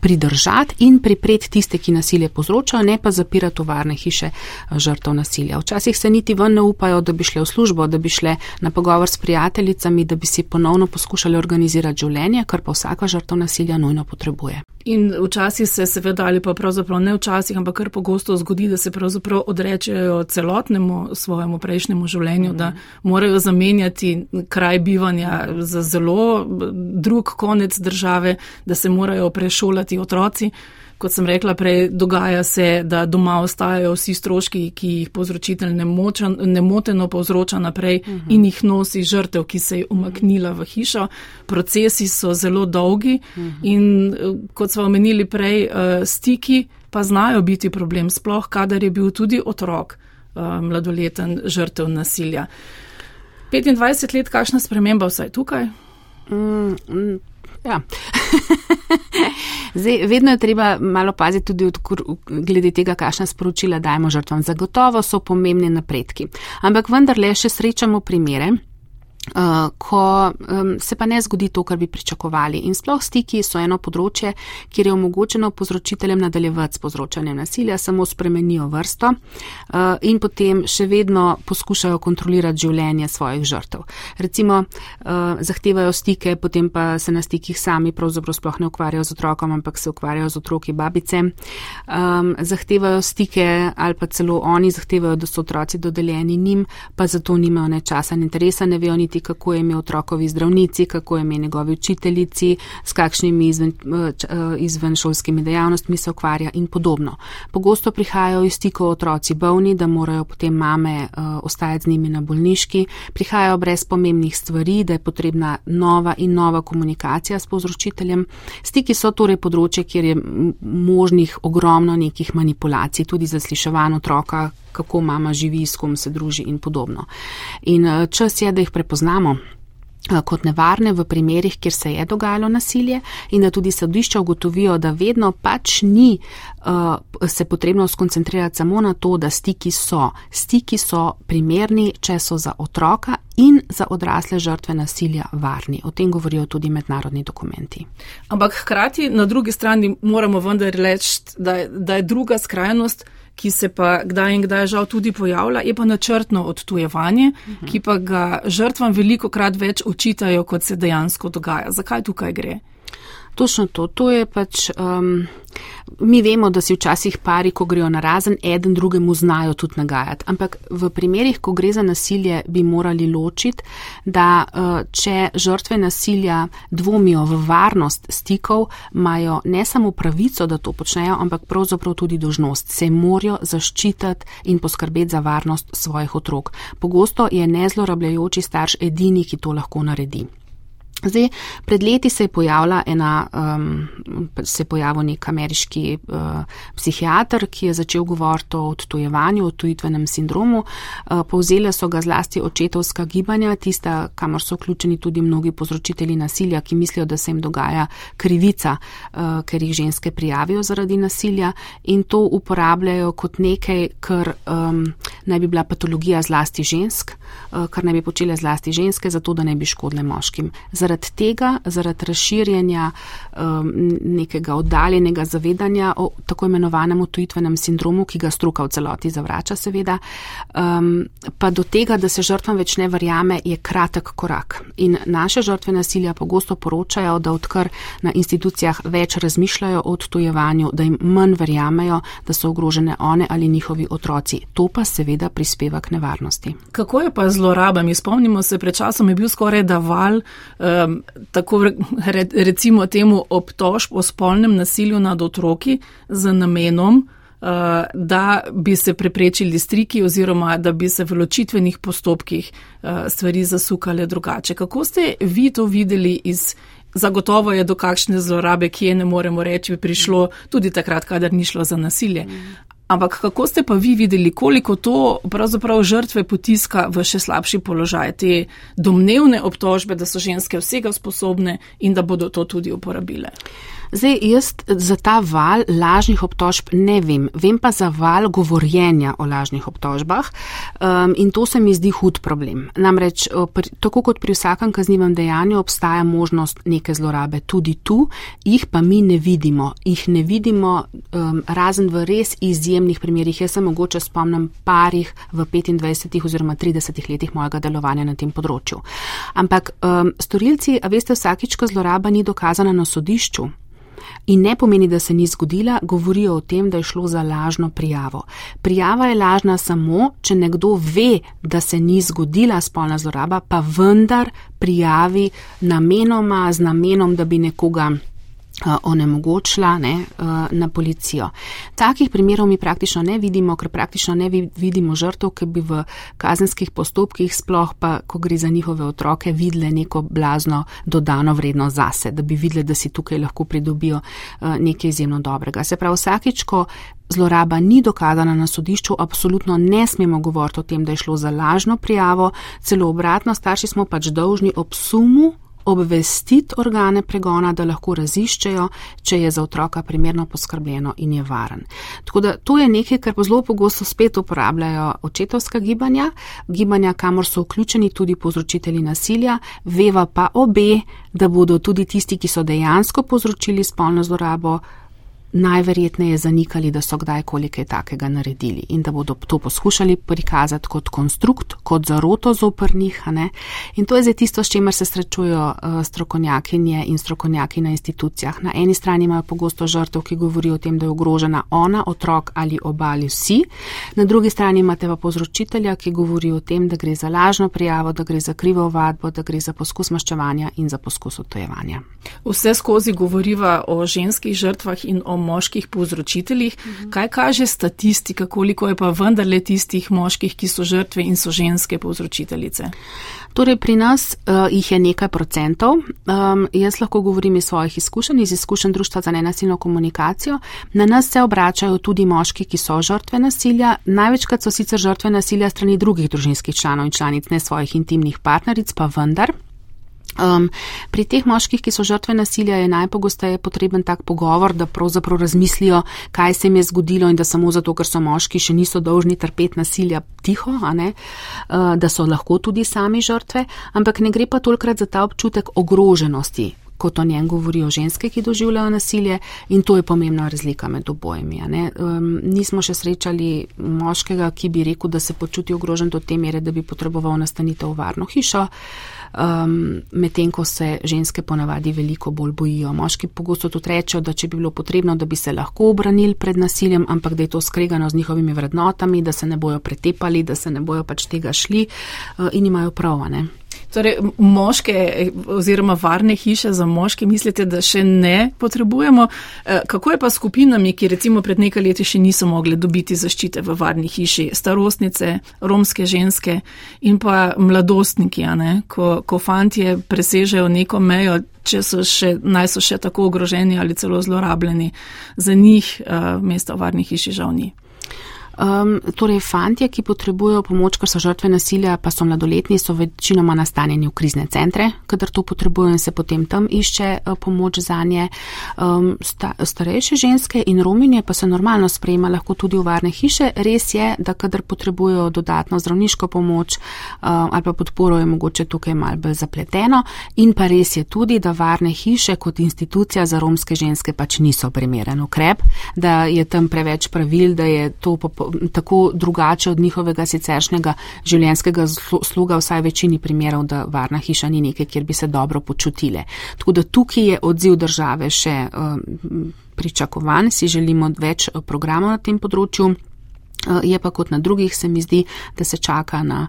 pridržati in pripreti tiste, ki nasilje povzročajo, ne pa zapirati varne hiše eh, žrtev nasilja. Včasih se niti ven ne upajo, da bi šle v službo, da bi šle na pogovor s prijateljicami, da bi si ponovno poskušali organizirati življenje, kar pa vsaka žrtev nasilja nujno potrebuje. In včasih se seveda ali pa pravzaprav ne včasih, ampak kar pogosto zgodi, da se pravzaprav odrečejo celotnemu svojemu prejšnjemu življenju, mm. da morajo zamenjati kraj bivanja za zelo drug konec države, da se morajo prešolati otroci kot sem rekla prej, dogaja se, da doma ostajajo vsi stroški, ki jih povzročitelj nemoteno povzroča naprej uh mhm. -huh. in jih nosi žrtev, ki se je umaknila v hišo. Procesi so zelo dolgi uh mhm. -huh. in kot smo omenili prej, eh, stiki pa znajo biti problem, sploh kadar je bil tudi otrok eh, mladoleten žrtev nasilja. 25 let, kakšna sprememba vsaj tukaj? Mm, mm. Ja. *laughs* Zdaj, vedno je treba malo paziti tudi odkur, glede tega, kakšna sporočila dajemo žrtvam. Zagotovo so pomembni napredki. Ampak vendarle še srečamo primere, ko um, se pa ne zgodi to, kar bi pričakovali. In sploh stiki so eno področje, kjer je omogočeno povzročiteljem nadaljevati s povzročanjem nasilja, samo spremenijo vrsto uh, in potem še vedno poskušajo kontrolirati življenje svojih žrtev. Recimo uh, zahtevajo stike, potem pa se na stikih sami pravzaprav sploh ne ukvarjajo z otrokom, ampak se ukvarjajo z otroki babice. Um, zahtevajo stike ali pa celo oni zahtevajo, da so otroci dodeljeni njim, pa zato nimajo ne časa, ne interesa, ne vejo niti vedeti, kako je imel otrokovi zdravnici, kako je imel njegovi učiteljici, s kakšnimi izven, eh, eh, izven šolskimi dejavnostmi se ukvarja in podobno. Pogosto prihajajo iz stikov otroci bolni, da morajo potem mame uh, ostajati z njimi na bolniški, prihajajo brez pomembnih stvari, da je potrebna nova in nova komunikacija s povzročiteljem. Stiki so torej področje, kjer je možnih ogromno nekih manipulacij, tudi zasliševanje otroka, kako mama živi, s kom se druži in podobno. In eh, čas je, da jih prepoznamo eh, kot nevarne v primerih, kjer se je dogajalo nasilje in da tudi sodišča ugotovijo, da vedno pač ni uh, se potrebno skoncentrirati samo na to, da stiki so. Stiki so primerni, če so za otroka in za odrasle žrtve nasilja varni. O tem govorijo tudi mednarodni dokumenti. Ampak hkrati na drugi strani moramo vendar reči, da, da je druga skrajnost, ki se pa kdaj in kdaj žal tudi pojavlja, je pa načrtno odtujevanje, uh -huh. ki pa ga žrtvam veliko krat več očitajo, kot se dejansko dogaja. Zakaj tukaj gre? Točno to. To je pač. Um, mi vemo, da si včasih pari, ko grejo na razen, eden drugemu znajo tudi nagajati. Ampak v primerih, ko gre za nasilje, bi morali ločiti, da uh, če žrtve nasilja dvomijo v varnost stikov, imajo ne samo pravico, da to počnejo, ampak pravzaprav tudi dožnost. Se morajo zaščititi in poskrbeti za varnost svojih otrok. Pogosto je nezlorabljajoči starš edini, ki to lahko naredi. Zdaj, pred leti se je pojavila ena, um, se je pojavil nek ameriški uh, psihiater, ki je začel govoriti o odtujevanju, o tujitvenem sindromu. Uh, povzele so ga zlasti očetovska gibanja, tista, kamor so vključeni tudi mnogi povzročitelji nasilja, ki mislijo, da se jim dogaja krivica, uh, ker jih ženske prijavijo zaradi nasilja in to uporabljajo kot nekaj, kar um, naj bi bila patologija zlasti žensk, uh, kar naj bi počele zlasti ženske, zato da ne bi škodile moškim zaradi tega, zaradi razširjanja um, nekega oddaljenega zavedanja o tako imenovanem utujitvenem sindromu, ki ga struka v celoti zavrača, seveda, um, pa do tega, da se žrtvam več ne verjame, je kratek korak. In naše žrtve nasilja pogosto poročajo, da odkar na institucijah več razmišljajo o odtujevanju, da jim manj verjamejo, da so ogrožene one ali njihovi otroci. To pa seveda prispeva k nevarnosti. Kako je pa zlorabami? Spomnimo se, pred časom je bil skoraj da val. Uh, um, tako re, recimo temu obtožb o spolnem nasilju nad otroki z namenom, uh, da bi se preprečili striki oziroma da bi se v ločitvenih postopkih uh, stvari zasukale drugače. Kako ste vi to videli iz. Zagotovo je do kakšne zlorabe, ki je ne moremo reči, prišlo tudi takrat, kadar ni šlo za nasilje. Ampak kako ste pa vi videli, koliko to pravzaprav žrtve potiska v še slabši položaj, te domnevne obtožbe, da so ženske vsega sposobne in da bodo to tudi uporabile? Zdaj, jaz za ta val lažnih obtožb ne vem, vem pa za val govorjenja o lažnih obtožbah um, in to se mi zdi hud problem. Namreč, pri, tako kot pri vsakem kaznivem dejanju, obstaja možnost neke zlorabe tudi tu, jih pa mi ne vidimo. Jih ne vidimo um, razen v res izjemnih primerjih. Jaz se mogoče spomnim parih v 25 oziroma 30 letih mojega delovanja na tem področju. Ampak um, storilci, a veste, vsakič, ko zloraba ni dokazana na sodišču, In ne pomeni, da se ni zgodila, govorijo o tem, da je šlo za lažno prijavo. Prijava je lažna samo, če nekdo ve, da se ni zgodila spolna zloraba, pa vendar prijavi namenoma z namenom, da bi nekoga onemogočila ne, na policijo. Takih primerov mi praktično ne vidimo, ker praktično ne vidimo žrtev, ki bi v kazenskih postopkih, sploh pa, ko gre za njihove otroke, videle neko blazno dodano vrednost zase, da bi videle, da si tukaj lahko pridobijo nekaj izjemno dobrega. Se pravi, vsakič, ko zloraba ni dokazana na sodišču, apsolutno ne smemo govoriti o tem, da je šlo za lažno prijavo, celo obratno, starši smo pač dolžni ob sumu obvestiti organe pregona, da lahko raziščejo, če je za otroka primerno poskrbljeno in je varen. Tako da to je nekaj, kar pa zelo pogosto spet uporabljajo očetovska gibanja, gibanja, kamor so vključeni tudi povzročitelji nasilja, veva pa obe, da bodo tudi tisti, ki so dejansko povzročili spolno zlorabo, najverjetneje zanikali, da so kdajkoli kaj takega naredili in da bodo to poskušali prikazati kot konstrukt, kot zaroto zoper njih. In to je zdaj tisto, s čimer se srečujo uh, strokovnjakinje in strokovnjaki na institucijah. Na eni strani imajo pogosto žrtev, ki govorijo o tem, da je ogrožena ona, otrok ali obali vsi, na drugi strani imate pa povzročitelja, ki govori o tem, da gre za lažno prijavo, da gre za krivo vadbo, da gre za poskus maščevanja in za poskus otojevanja. Vse skozi govoriva o ženskih žrtvah in o moških povzročiteljih. Mhm. Kaj kaže statistika, koliko je pa vendarle tistih moških, ki so žrtve in so ženske povzročiteljice? Torej, pri nas uh, jih je nekaj procentov. Um, jaz lahko govorim iz svojih izkušenj, iz izkušenj Društva za nenasilno komunikacijo. Na nas se obračajo tudi moški, ki so žrtve nasilja. Največkrat so sicer žrtve nasilja strani drugih družinskih članov in članic, ne svojih intimnih partneric, pa vendar. Um, pri teh moških, ki so žrtve nasilja, je najpogosteje potreben tak pogovor, da pravzaprav razmislijo, kaj se jim je zgodilo in da samo zato, ker so moški, še niso dolžni trpeti nasilja tiho, uh, da so lahko tudi sami žrtve, ampak ne gre pa tolkrat za ta občutek ogroženosti, kot o njem govorijo ženske, ki doživljajo nasilje in to je pomembna razlika med obojimi. Um, nismo še srečali moškega, ki bi rekel, da se počuti ogrožen do te mere, da bi potreboval nastanitev v varno hišo um, medtem ko se ženske ponavadi veliko bolj bojijo. Moški pogosto tudi rečejo, da če bi bilo potrebno, da bi se lahko obranili pred nasiljem, ampak da je to skregano z njihovimi vrednotami, da se ne bojo pretepali, da se ne bojo pač tega šli uh, in imajo prav. Torej, moške oziroma varne hiše za moške mislite, da še ne potrebujemo? Eh, kako je pa skupinami, ki recimo pred nekaj leti še niso mogli dobiti zaščite v varni hiši? Starostnice, romske ženske in pa mladostniki, ko, ko fantje presežejo neko mejo, če so še, naj so še tako ogroženi ali celo zlorabljeni, za njih uh, mesta v varni hiši žal ni. Um, torej, fantje, ki potrebujejo pomoč, ker so žrtve nasilja, pa so mladoletni, so večinoma nastanjeni v krizne centre, kadar to potrebujejo in se potem tam išče uh, pomoč za nje. Um, sta, starejše ženske in rominje pa se normalno sprejema lahko tudi v varne hiše. Res je, da kadar potrebujejo dodatno zdravniško pomoč uh, ali pa podporo, je mogoče tukaj malce bolj zapleteno. In pa res je tudi, da varne hiše kot institucija za romske ženske pač niso primeren ukrep, da je tam preveč pravil, da je to popolnoma tako drugače od njihovega siceršnjega življenjskega sluga, vsaj večini primerov, da varna hiša ni nekaj, kjer bi se dobro počutile. Tako da tukaj je odziv države še um, pričakovan, si želimo več uh, programov na tem področju. Uh, je pa kot na drugih, se mi zdi, da se čaka na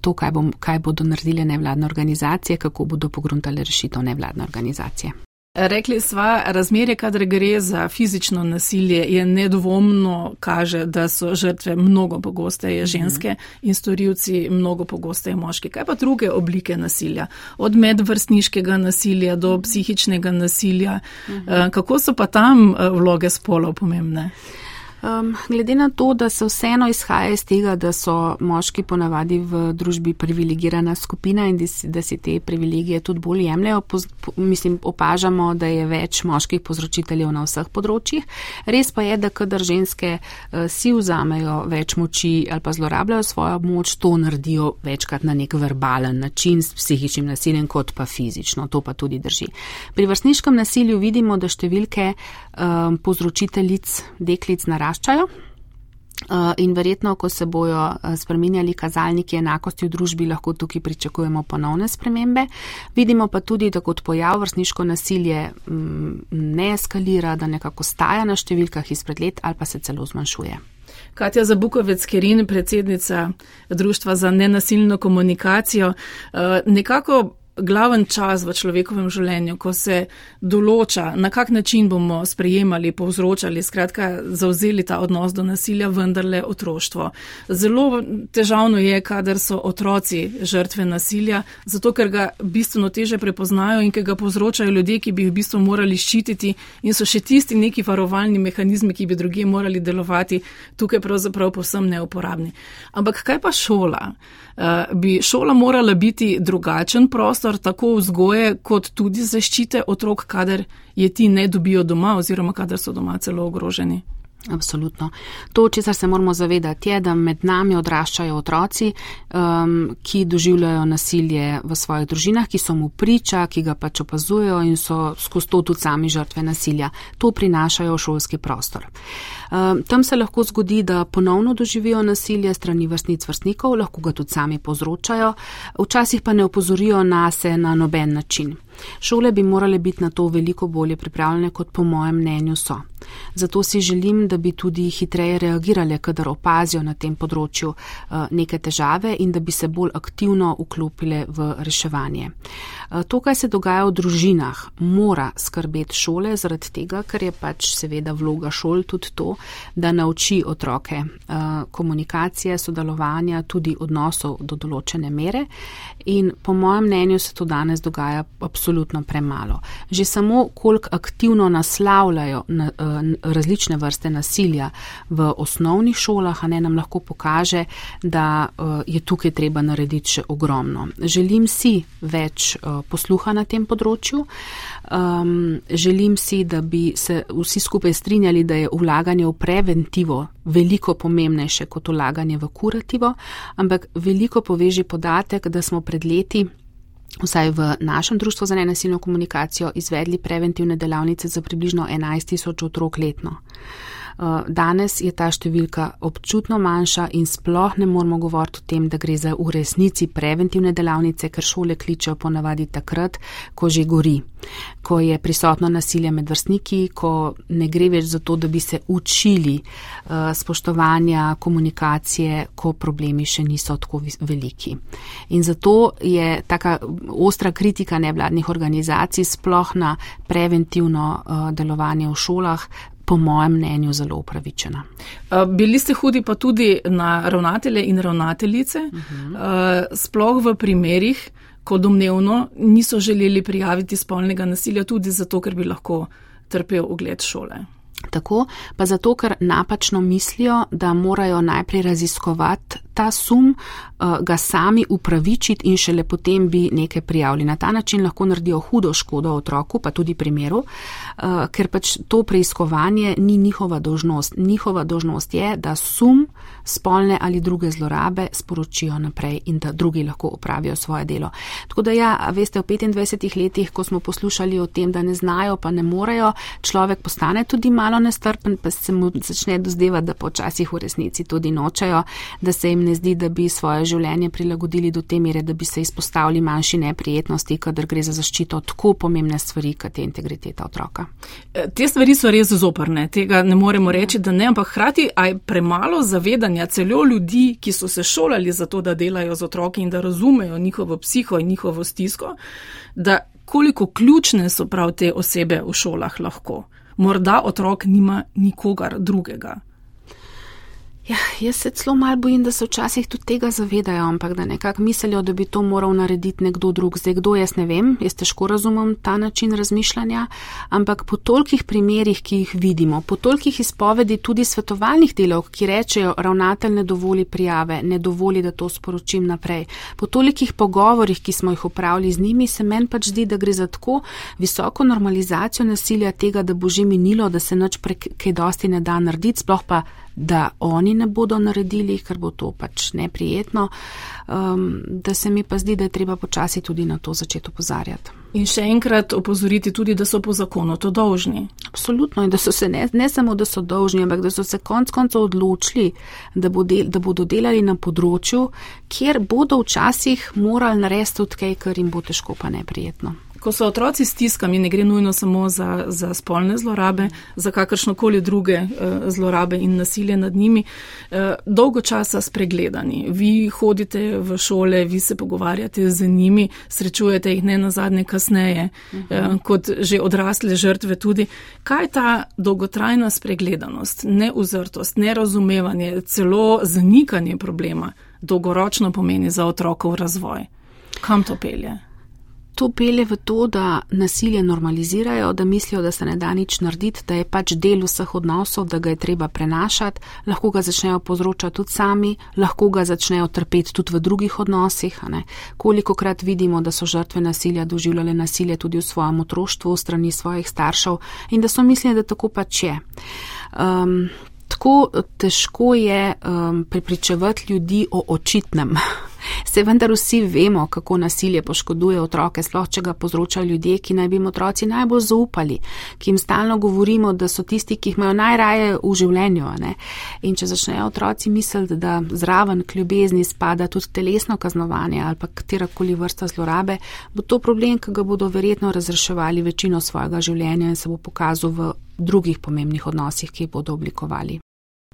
to, kaj, bom, kaj bodo naredile nevladne organizacije, kako bodo pogruntale rešitev nevladne organizacije. Rekli sva, razmerje, kadar gre za fizično nasilje, je nedvomno kaže, da so žrtve mnogo pogosteje mhm. ženske in storilci mnogo pogosteje moški. Kaj pa druge oblike nasilja? Od medvrstniškega nasilja do mhm. psihičnega nasilja. Mhm. Eh, kako so pa tam eh, vloge spolov pomembne? Um, glede na to, da se vseeno izhaja iz tega, da so moški ponavadi v družbi privilegirana skupina in da si te privilegije tudi bolj jemljajo, poz, po, mislim, opažamo, da je več moških povzročiteljev na vseh področjih. Res pa je, da kadar ženske uh, si vzamejo več moči ali pa zlorabljajo svojo moč, to naredijo večkrat na nek verbalen način s psihičnim nasiljem kot pa fizično. To pa tudi drži. Pri vrstniškem nasilju vidimo, da številke um, povzročiteljic deklic naraščajo naraščajo. Uh, in verjetno, ko se bojo uh, spremenjali kazalniki enakosti v družbi, lahko tukaj pričakujemo ponovne spremembe. Vidimo pa tudi, da kot pojav vrstniško nasilje mm, ne eskalira, da nekako staja na številkah izpred let ali pa se celo zmanjšuje. Katja Zabukovec, Kerin, predsednica Društva za nenasilno komunikacijo, uh, nekako glaven čas v človekovem življenju, ko se določa, na kak način bomo sprejemali, povzročali, skratka, zauzeli ta odnos do nasilja, vendarle otroštvo. Zelo težavno je, kadar so otroci žrtve nasilja, zato ker ga bistveno teže prepoznajo in ker ga povzročajo ljudje, ki bi jih v bistvu morali ščititi in so še tisti neki varovalni mehanizmi, ki bi drugi morali delovati, tukaj pravzaprav povsem neuporabni. Ampak kaj pa šola? Uh, bi šola morala biti drugačen prostor? Prostor tako vzgoje, kot tudi zaščite otrok, kadar je ti ne dobijo doma oziroma kadar so doma celo ogroženi. Absolutno. To, česar se moramo zavedati, je, da med nami odraščajo otroci, um, ki doživljajo nasilje v svojih družinah, ki so mu priča, ki ga pač opazujejo in so skozi to tudi sami žrtve nasilja. To prinašajo v šolski prostor. Um, tam se lahko zgodi, da ponovno doživijo nasilje strani vrstnic vrstnikov, lahko ga tudi sami povzročajo, včasih pa ne opozorijo nas na noben način. Šole bi morale biti na to veliko bolje pripravljene, kot po mojem mnenju so. Zato si želim, da bi tudi hitreje reagirale, kadar opazijo na tem področju eh, neke težave in da bi se bolj aktivno vklopile v reševanje. Eh, to, kaj se dogaja v družinah, mora skrbeti šole, zaradi tega, ker je pač seveda vloga šol tudi to, da nauči otroke eh, komunikacije, sodelovanja, tudi odnosov do določene mere. In po mojem mnenju se to danes dogaja absolutno premalo. Že samo, koliko aktivno naslavljajo na, različne vrste nasilja v osnovnih šolah, a ne nam lahko pokaže, da uh, je tukaj treba narediti še ogromno. Želim si več uh, posluha na tem področju. Um, želim si, da bi se vsi skupaj strinjali, da je vlaganje v preventivo veliko pomembnejše kot vlaganje v kurativo, ampak veliko poveži podatek, da smo pred leti vsaj v našem društvu za nenasilno komunikacijo, izvedli preventivne delavnice za približno 11 tisoč otrok letno. Eh, danes je ta številka občutno manjša in sploh ne moramo govoriti o tem, da gre za v resnici preventivne delavnice, ker šole kličejo ponavadi takrat, ko že gori, ko je prisotno nasilje med vrstniki, ko ne gre več za to, da bi se učili uh, spoštovanja, komunikacije, ko problemi še niso tako veliki. In zato je taka ostra kritika nevladnih organizacij sploh na preventivno uh, delovanje v šolah po mojem mnenju zelo upravičena. Bili ste hudi pa tudi na ravnatelje in ravnateljice, uh -huh. sploh v primerih, ko domnevno niso želeli prijaviti spolnega nasilja, tudi zato, ker bi lahko trpel ugled šole. Tako, pa zato, ker napačno mislijo, da morajo najprej raziskovati ta sum, uh, ga sami upravičiti in šele potem bi nekaj prijavili. Na ta način lahko naredijo hudo škodo otroku, pa tudi primeru, uh, ker pač to preiskovanje ni njihova dožnost. Njihova dožnost je, da sum spolne ali druge zlorabe sporočijo naprej in da drugi lahko opravijo svoje delo. Tako da ja, veste, v 25 letih, ko smo poslušali o tem, da ne znajo, pa ne morejo, človek postane tudi malo nestrpen, pa se mu začne dozdevati, da počasih v resnici tudi nočejo, da se jim ne zdi, da bi svoje življenje prilagodili do te mere, da bi se izpostavili manjši neprijetnosti, kadar gre za zaščito tako pomembne stvari, kot je integriteta otroka. E, te stvari so res zoprne, tega ne moremo reči, da ne, ampak hkrati aj premalo zavedanja celo ljudi, ki so se šolali za to, da delajo z otroki in da razumejo njihovo psiho in njihovo stisko, da koliko ključne so prav te osebe v šolah lahko. Morda otrok nima nikogar drugega. Ja, jaz se celo malo bojim, da se včasih tudi tega zavedajo, ampak da nekako mislijo, da bi to moral narediti nekdo drug. Zdaj, kdo jaz ne vem, jaz težko razumem ta način razmišljanja, ampak po tolikih primerjih, ki jih vidimo, po tolikih izpovedi tudi svetovalnih delov, ki rečejo, ravnatelj ne dovoli prijave, ne dovoli, da to sporočim naprej, po tolikih pogovorjih, ki smo jih upravili z njimi, se meni pač zdi, da gre za tako visoko normalizacijo nasilja tega, da bo že minilo, da se nič prej kaj dosti ne da narediti, sploh pa da oni ne bodo naredili, ker bo to pač neprijetno, um, da se mi pa zdi, da je treba počasi tudi na to začeti opozarjati. In še enkrat opozoriti tudi, da so po zakonu to dolžni. Absolutno, in da so se ne, ne samo, da so dolžni, ampak da so se konc koncev odločili, da, bo del, da bodo delali na področju, kjer bodo včasih morali narediti tudi kaj, kar jim bo težko pa neprijetno. Ko so otroci stiskami, ne gre nujno samo za, za spolne zlorabe, za kakršnokoli druge uh, zlorabe in nasilje nad njimi, uh, dolgo časa spregledani. Vi hodite v šole, vi se pogovarjate z njimi, srečujete jih ne na zadnje kasneje, uh -huh. uh, kot že odrasle žrtve tudi. Kaj je ta dolgotrajna spregledanost, neuzrtost, nerazumevanje, celo zanikanje problema dolgoročno pomeni za otrokov razvoj? Kam to pelje? To pele v to, da nasilje normalizirajo, da mislijo, da se ne da nič narediti, da je pač del vseh odnosov, da ga je treba prenašati, lahko ga začnejo povzročati tudi sami, lahko ga začnejo trpeti tudi v drugih odnosih. Koliko krat vidimo, da so žrtve nasilja doživljale nasilje tudi v svojem otroštvu, v strani svojih staršev in da so mislili, da tako pač je. Um, tako težko je um, prepričevati ljudi o očitnem. *laughs* Se vendar vsi vemo, kako nasilje poškoduje otroke, sploh če ga povzročajo ljudje, ki naj bi jim otroci najbolj zaupali, ki jim stalno govorimo, da so tisti, ki jih imajo najraje v življenju. Ne? In če začnejo otroci misliti, da zraven k ljubezni spada tudi telesno kaznovanje ali pa katerakoli vrsta zlorabe, bo to problem, ki ga bodo verjetno razreševali večino svojega življenja in se bo pokazal v drugih pomembnih odnosih, ki jih bodo oblikovali.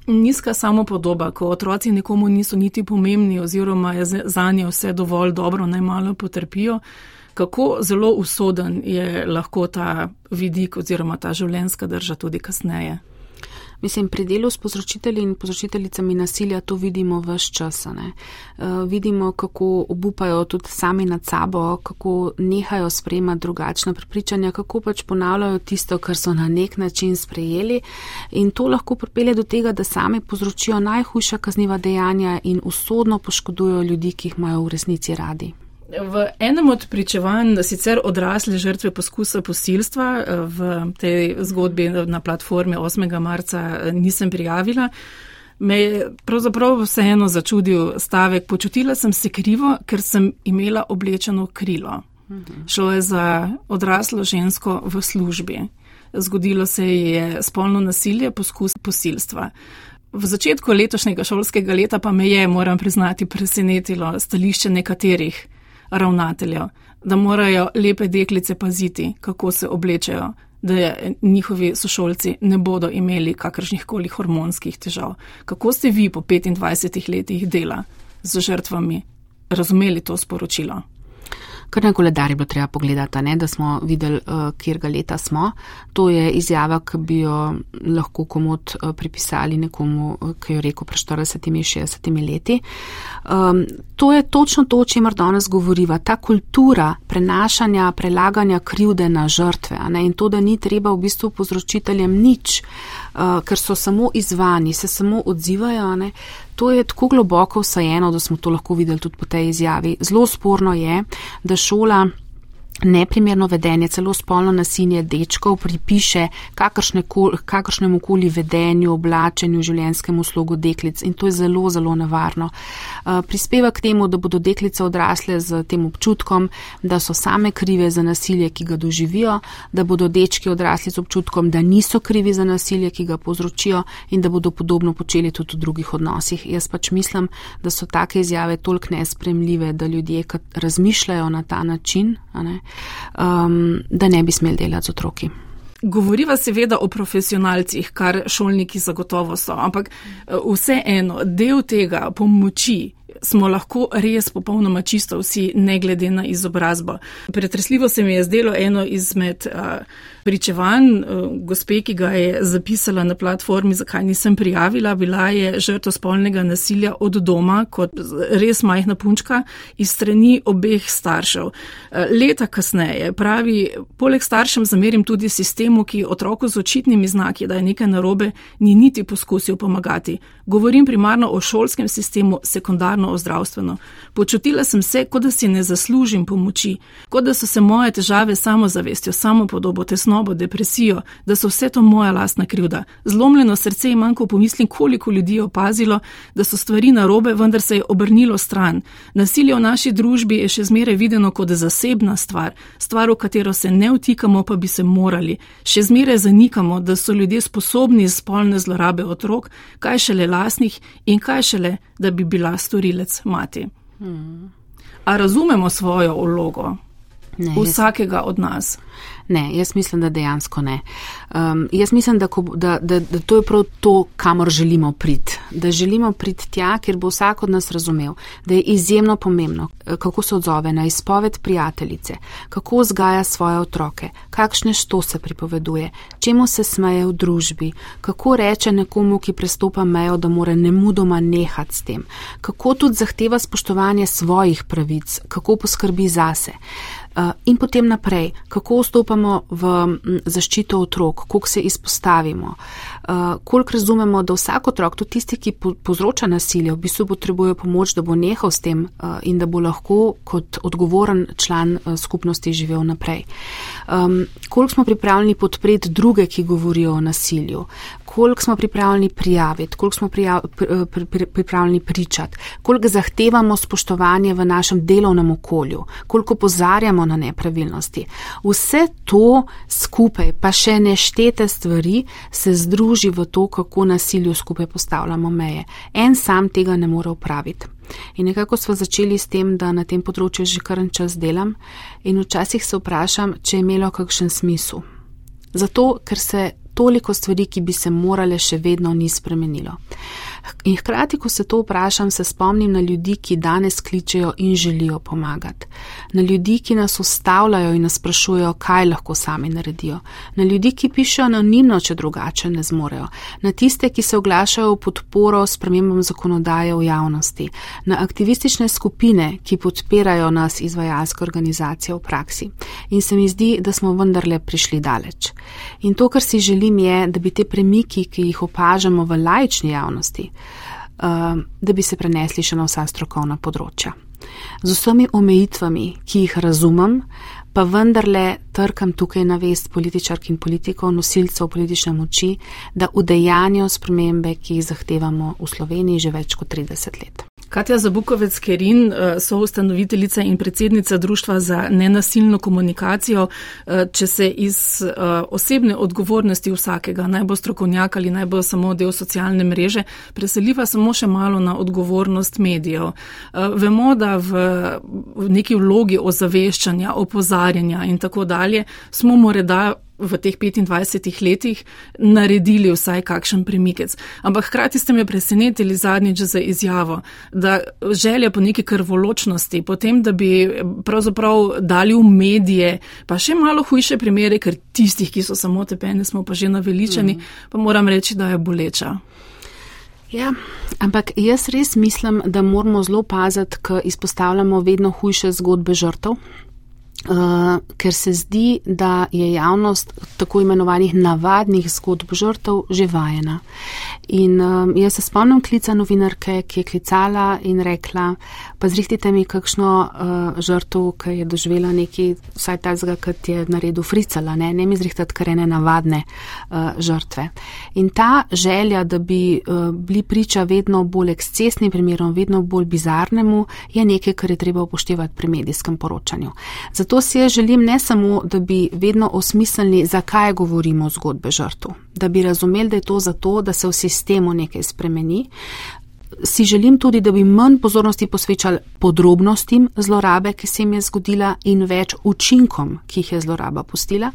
Nizka samopodoba, ko otroci nekomu niso niti pomembni oziroma je za nje vse dovolj dobro, naj malo potrpijo, kako zelo usoden je lahko ta vidik oziroma ta življenjska drža tudi kasneje. Mislim, pri delu s povzročitelji in povzročiteljicami nasilja to vidimo vse čas. Uh, vidimo, kako obupajo tudi sami nad sabo, kako nehajo sprejemati drugačna prepričanja, kako pač ponavljajo tisto, kar so na nek način sprejeli. In to lahko pripelje do tega, da sami povzročijo najhujša kazniva dejanja in usodno poškodujo ljudi, ki jih imajo v resnici radi. V enem od pričevanj, sicer odrasle žrtve poskusa posilstva, v tej zgodbi na platformi 8. marca nisem prijavila, me je pravzaprav vseeno začudil stavek. Počutila sem se krivo, ker sem imela oblečeno krilo. Šlo je za odraslo žensko v službi. Zgodilo se je spolno nasilje, poskus posilstva. V začetku letošnjega šolskega leta pa me je, moram priznati, presenetilo stališče nekaterih ravnateljev, da morajo lepe deklice paziti, kako se oblečajo, da njihovi sošolci ne bodo imeli kakršnih koli hormonskih težav. Kako ste vi po 25 letih dela z žrtvami razumeli to sporočilo? Kar na koledar je bilo treba pogledati, ne, da smo videli, uh, kjer ga leta smo. To je izjava, ki bi jo lahko komod uh, pripisali nekomu, uh, ki jo rekel pred 40-60 leti. Um, to je točno to, o čemer danes govoriva. Ta kultura prenašanja, prelaganja krivde na žrtve ne, in to, da ni treba v bistvu povzročiteljem nič, uh, ker so samo izvani, se samo odzivajo. Ne, To je tako globoko vsajeno, da smo to lahko videli tudi po tej izjavi. Zelo sporno je, da šola neprimerno vedenje, celo spolno nasilje dečkov pripiše kakršnemu koli vedenju, oblačenju, življenskemu slogu deklic in to je zelo, zelo nevarno. Uh, prispeva k temu, da bodo deklice odrasle z tem občutkom, da so same krive za nasilje, ki ga doživijo, da bodo dečki odrasli z občutkom, da niso krivi za nasilje, ki ga povzročijo in da bodo podobno počeli tudi v drugih odnosih. Jaz pač mislim, da so take izjave toliko nespremljive, da ljudje razmišljajo na ta način, ne, um, da ne bi smeli delati z otroki. Govoriva seveda o profesionalcih, kar šolniki zagotovo so, ampak uh, vseeno del tega pomoči smo lahko res popolnoma čisto vsi, ne glede na izobrazbo. Pretresljivo se mi je zdelo eno izmed uh, pričevanj uh, gospe, ki ga je zapisala na platformi, zakaj nisem prijavila, bila je žrtva spolnega nasilja od doma, kot res majhna punčka, iz strani obeh staršev. Uh, leta kasneje pravi, poleg staršem zamerim tudi sistemu, ki otroku z očitnimi znaki, da je nekaj narobe, ni niti poskusil pomagati. Govorim primarno o šolskem sistemu, sekundarno o zdravstveno. Počutila sem se, kot da si ne zaslužim pomoči, kot da so se moje težave samozavestjo, samopodobo, tesnobo, depresijo, da so vse to moja lastna krivda. Zlomljeno srce imam, ko pomislim, koliko ljudi je opazilo, da so stvari narobe, vendar se je obrnilo stran. Nasilje v naši družbi je še zmeraj videno kot zasebna stvar, stvar, v katero se ne vtikamo, pa bi se morali. Še zmeraj zanikamo, da so ljudje sposobni spolne zlorabe otrok, kaj šele lasnih in kaj šele, da bi bila storilec mati. Hmm. A razumemo svojo vlogo? Ne, vsakega jaz... od nas. Ne, jaz mislim, da dejansko ne. Um, jaz mislim, da, da, da, da to je prav to, kamor želimo priti. Da želimo priti tja, kjer bo vsak od nas razumel, da je izjemno pomembno, kako se odzove na izpoved prijateljice, kako vzgaja svoje otroke, kakšne što se pripoveduje, čemu se smeje v družbi, kako reče nekomu, ki prestopa mejo, da mora nemudoma nehati s tem, kako tudi zahteva spoštovanje svojih pravic, kako poskrbi zase. Uh, in potem naprej, kako vstopamo v zaščito otrok, koliko se izpostavimo, uh, koliko razumemo, da vsak otrok, tudi tisti, ki povzroča nasilje, v bistvu potrebuje pomoč, da bo nehal s tem uh, in da bo lahko kot odgovoren član uh, skupnosti živel naprej. Um, koliko smo pripravljeni podpreti druge, ki govorijo o nasilju, koliko smo pripravljeni prijaviti, koliko smo prijav, pri, pri, pripravljeni pričati, koliko zahtevamo spoštovanje v našem delovnem okolju, koliko pozarjamo na nepravilnosti. Vse to skupaj, pa še neštete stvari, se združi v to, kako nasilju skupaj postavljamo meje. En sam tega ne more upraviti. In nekako smo začeli s tem, da na tem področju že kar en čas delam in včasih se vprašam, če je imelo kakšen smisel. Zato, ker se toliko stvari, ki bi se morale še vedno ni spremenilo. In hkrati, ko se to vprašam, se spomnim na ljudi, ki danes kličejo in želijo pomagati. Na ljudi, ki nas ustavljajo in nas sprašujejo, kaj lahko sami naredijo. Na ljudi, ki pišejo anonimno, če drugače ne zmorejo. Na tiste, ki se oglašajo v podporo spremembam zakonodaje v javnosti. Na aktivistične skupine, ki podpirajo nas izvajalske organizacije v praksi. In se mi zdi, da smo vendarle prišli daleč. In to, kar si želim, je, da bi te premiki, ki jih opažamo v lajčni javnosti, uh, da bi se prenesli še na vsa strokovna področja. Z vsemi omejitvami, ki jih razumem, pa vendarle trkam tukaj na vest političark in politikov, nosilcev politične moči, da udejanjo spremembe, ki jih zahtevamo v Sloveniji že več kot 30 let. Katja Zabukovec Kerin, eh, so ustanoviteljica in predsednica Društva za nenasilno komunikacijo. Eh, če se iz eh, osebne odgovornosti vsakega, naj bo strokovnjak ali naj bo samo del socialne mreže, preseliva samo še malo na odgovornost medijev. Vemo, da v neki vlogi ozaveščanja, opozarjanja in tako dalje smo morda v teh 25 letih naredili vsaj kakšen premikec. Ampak hkrati ste me presenetili zadnjič za izjavo, da želja po neki krvoločnosti, potem, da bi pravzaprav dali v medije, pa še malo hujše primere, ker tistih, ki so samo tepeni, smo pa že naveličani, mm. pa moram reči, da je boleča. Ja, ampak jaz res mislim, da moramo zelo paziti, ker izpostavljamo vedno hujše zgodbe žrtev. Uh, ker se zdi, da je javnost tako imenovanih navadnih zgodb žrtev že vajena. In um, jaz se spomnim klica novinarke, ki je klicala in rekla, pa zrihtite mi kakšno uh, žrtev, ki je doživela nekaj, vsaj tazga, kot je naredil fricala, ne, ne mi zrihtati kar ene navadne uh, žrtve. In ta želja, da bi uh, bili priča vedno bolj ekscesnim primerom, vedno bolj bizarnemu, je nekaj, kar je treba upoštevati pri medijskem poročanju. Zato Zato si jaz želim ne samo, da bi vedno osmislili, zakaj govorimo o zgodbe žrtv, da bi razumeli, da je to zato, da se v sistemu nekaj spremeni, si želim tudi, da bi manj pozornosti posvečali podrobnostim zlorabe, ki se jim je zgodila, in več učinkom, ki jih je zloraba pustila.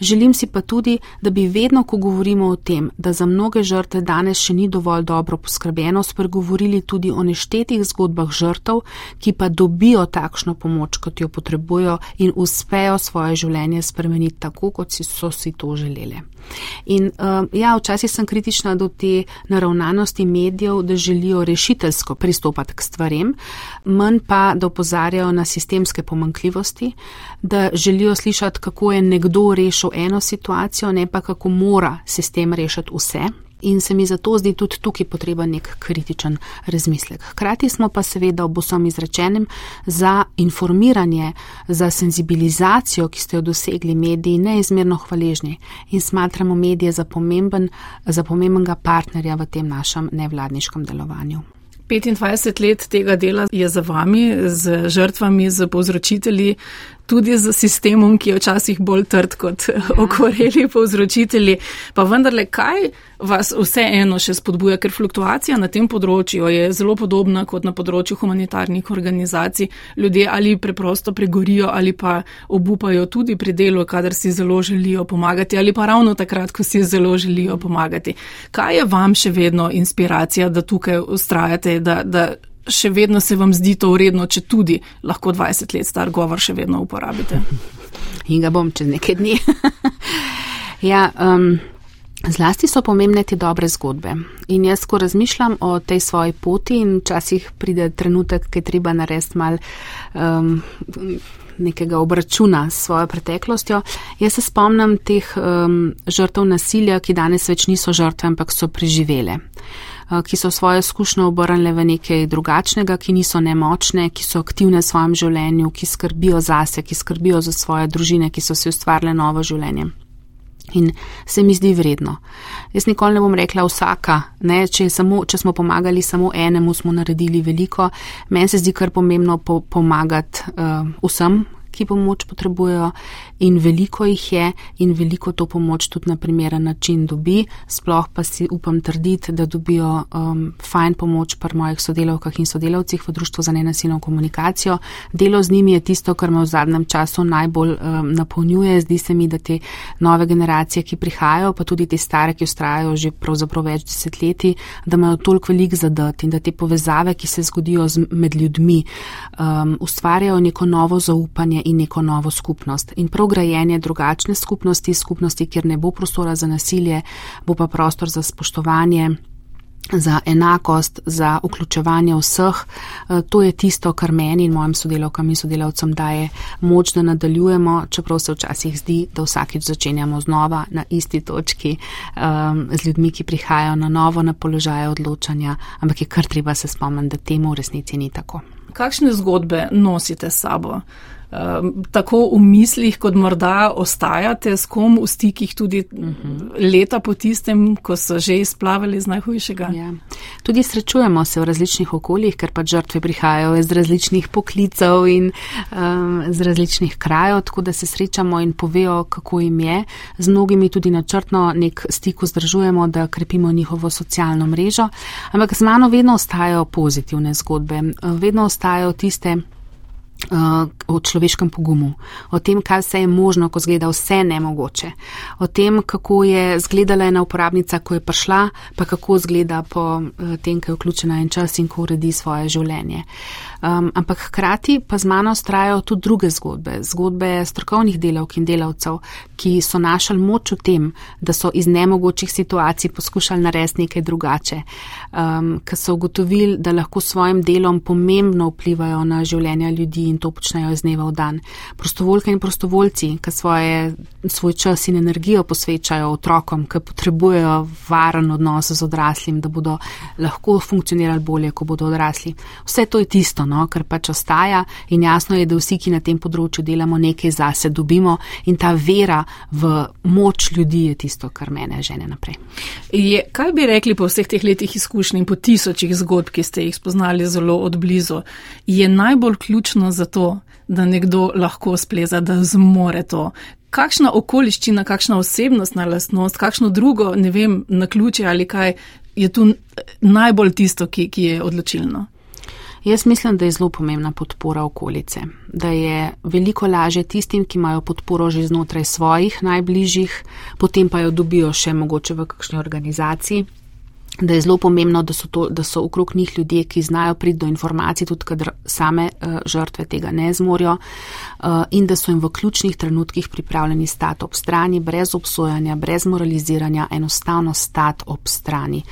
Želim si pa tudi, da bi vedno, ko govorimo o tem, da za mnoge žrtve danes še ni dovolj dobro poskrbljeno, spregovorili tudi o neštetih zgodbah žrtev, ki pa dobijo takšno pomoč, kot jo potrebujo in uspejo svoje življenje spremeniti tako, kot si so si to želeli. In uh, ja, včasih sem kritična do te naravnanosti medijev, da želijo rešiteljsko pristopati k stvarem, manj pa, da opozarjajo na sistemske pomankljivosti, da želijo slišati, kako je nekdo rešil eno situacijo, ne pa kako mora sistem rešiti vse in se mi zato zdi tudi tukaj potreben nek kritičen razmislek. Hkrati smo pa seveda ob vsem izrečenem za informiranje, za senzibilizacijo, ki ste jo dosegli mediji, neizmerno hvaležni in smatramo medije za, pomemben, za pomembenega partnerja v tem našem nevladniškem delovanju. 25 let tega dela je za vami, z žrtvami, z povzročitelji, tudi z sistemom, ki je včasih bolj trd kot ja. okoreli povzročitelji. Pa vendarle, kaj vas vseeno še spodbuja, ker fluktuacija na tem področju je zelo podobna kot na področju humanitarnih organizacij. Ljudje ali preprosto pregorijo ali pa obupajo tudi pri delu, kadar si zelo želijo pomagati ali pa ravno takrat, ko si zelo želijo pomagati. Kaj je vam še vedno inspiracija, da tukaj ustrajate, da, da še vedno se vam zdi to vredno, če tudi lahko 20 let star govor še vedno uporabite. In ga bom čez nekaj dni. *laughs* ja, um, zlasti so pomembne te dobre zgodbe. In jaz, ko razmišljam o tej svoji poti in včasih pride trenutek, ki je treba narediti mal. Um, nekega obračuna s svojo preteklostjo. Jaz se spomnim teh um, žrtev nasilja, ki danes več niso žrtve, ampak so preživele. Eh, ki so svoje izkušnje obrnile v nekaj drugačnega, ki niso nemočne, ki so aktivne v svojem življenju, ki skrbijo zase, ki skrbijo za svoje družine, ki so si ustvarile novo življenje. In se mi zdi vredno. Jaz nikoli ne bom rekla vsaka, ne, če, samo, če smo pomagali samo enemu, smo naredili veliko. Meni se zdi kar pomembno po, pomagati uh, vsem, ki pomoč potrebujejo in veliko jih je in veliko to pomoč tudi na primeren način dobi. Sploh pa si upam trditi, da dobijo um, fajn pomoč pri mojih sodelavkah in sodelavcih v Društvu za nenasilno komunikacijo. Delo z njimi je tisto, kar me v zadnjem času najbolj um, napolnjuje. Zdi se mi, da te nove generacije, ki prihajajo, pa tudi te stare, ki ustrajajo že pravzaprav več desetletij, da imajo toliko velik zadat in da te povezave, ki se zgodijo z, med ljudmi, um, ustvarjajo neko novo zaupanje in neko novo skupnost. In prav grajenje drugačne skupnosti, skupnosti, kjer ne bo prostora za nasilje, bo pa prostor za spoštovanje. Za enakost, za vključevanje vseh, eh, to je tisto, kar meni in mojim sodelavkam in sodelavcem daje moč, da nadaljujemo, čeprav se včasih zdi, da vsakič začenjamo znova na isti točki um, z ljudmi, ki prihajajo na novo na položaje odločanja, ampak je kar treba se spomniti, da temu v resnici ni tako. Kakšne zgodbe nosite s sabo? Tako v mislih, kot morda ostajate s kom v stikih tudi uh mhm. -huh. leta po tistem, ko so že izplavali z najhujšega? Ja. Tudi srečujemo se v različnih okoljih, ker pa žrtve prihajajo iz različnih poklicev in um, z različnih krajev, tako da se srečamo in povejo, kako jim je. Z mnogimi tudi načrtno nek stik vzdržujemo, da krepimo njihovo socialno mrežo. Ampak z mano vedno ostajajo pozitivne zgodbe, vedno ostajajo tiste, o človeškem pogumu, o tem, kaj se je možno, ko zgleda vse nemogoče, o tem, kako je zgledala ena uporabnica, ko je prišla, pa kako zgleda po uh, tem, ko je vključena en čas in ko uredi svoje življenje. Um, ampak hkrati pa z mano strajajo tudi druge zgodbe, zgodbe strokovnih delavk in delavcev, ki so našli moč v tem, da so iz nemogočih situacij poskušali narediti nekaj drugače, um, ker so ugotovili, da lahko s svojim delom pomembno vplivajo na življenja ljudi in to počnejo iz dneva v dan. Prostovoljke in prostovoljci, ki svoje, svoj čas in energijo posvečajo otrokom, ki potrebujejo varen odnos z odraslim, da bodo lahko funkcionirali bolje, ko bodo odrasli. Vse to je tisto, no, kar pač ostaja in jasno je, da vsi, ki na tem področju delamo nekaj zase, dobimo in ta vera v moč ljudi je tisto, kar mene žene naprej. Je, kaj bi rekli po vseh teh letih izkušnj in po tisočih zgodb, ki ste jih spoznali zelo odblizu, je najbolj ključno za to, da nekdo lahko spleza, da zmore to. Kakšna okoliščina, kakšna osebnostna lastnost, kakšno drugo, ne vem, na ključe ali kaj je tu najbolj tisto, ki, ki je odločilno? Jaz mislim, da je zelo pomembna podpora okolice, da je veliko laže tistim, ki imajo podporo že znotraj svojih najbližjih, potem pa jo dobijo še mogoče v kakšni organizaciji, da je zelo pomembno, da so, to, da so okrog njih ljudje, ki znajo priti do informacij, tudi kadar same uh, žrtve tega ne zmorijo uh, in da so jim v ključnih trenutkih pripravljeni stati ob strani, brez obsojanja, brez moraliziranja, enostavno stati ob strani.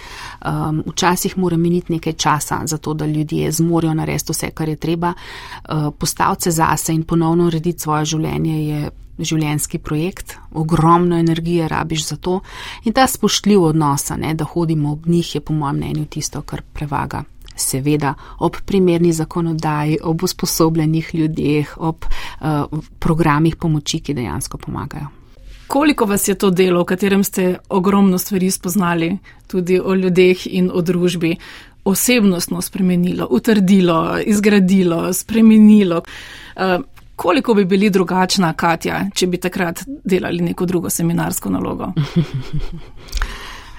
Um, včasih mora miniti nekaj časa za to, da ljudje zmorijo narediti vse, kar je treba, uh, postaviti se zase in ponovno urediti svoje življenje je življenski projekt, ogromno energije rabiš za to in ta spoštljiv odnos, da hodimo ob njih, je po mojem mnenju tisto, kar prevaga. Seveda ob primerni zakonodaji, ob usposobljenih ljudeh, ob uh, programih pomoči, ki dejansko pomagajo. Koliko vas je to delo, v katerem ste ogromno stvari spoznali, tudi o ljudeh in o družbi, osebnostno spremenilo, utrdilo, izgradilo, spremenilo? Koliko bi bili drugačna Katja, če bi takrat delali neko drugo seminarsko nalogo?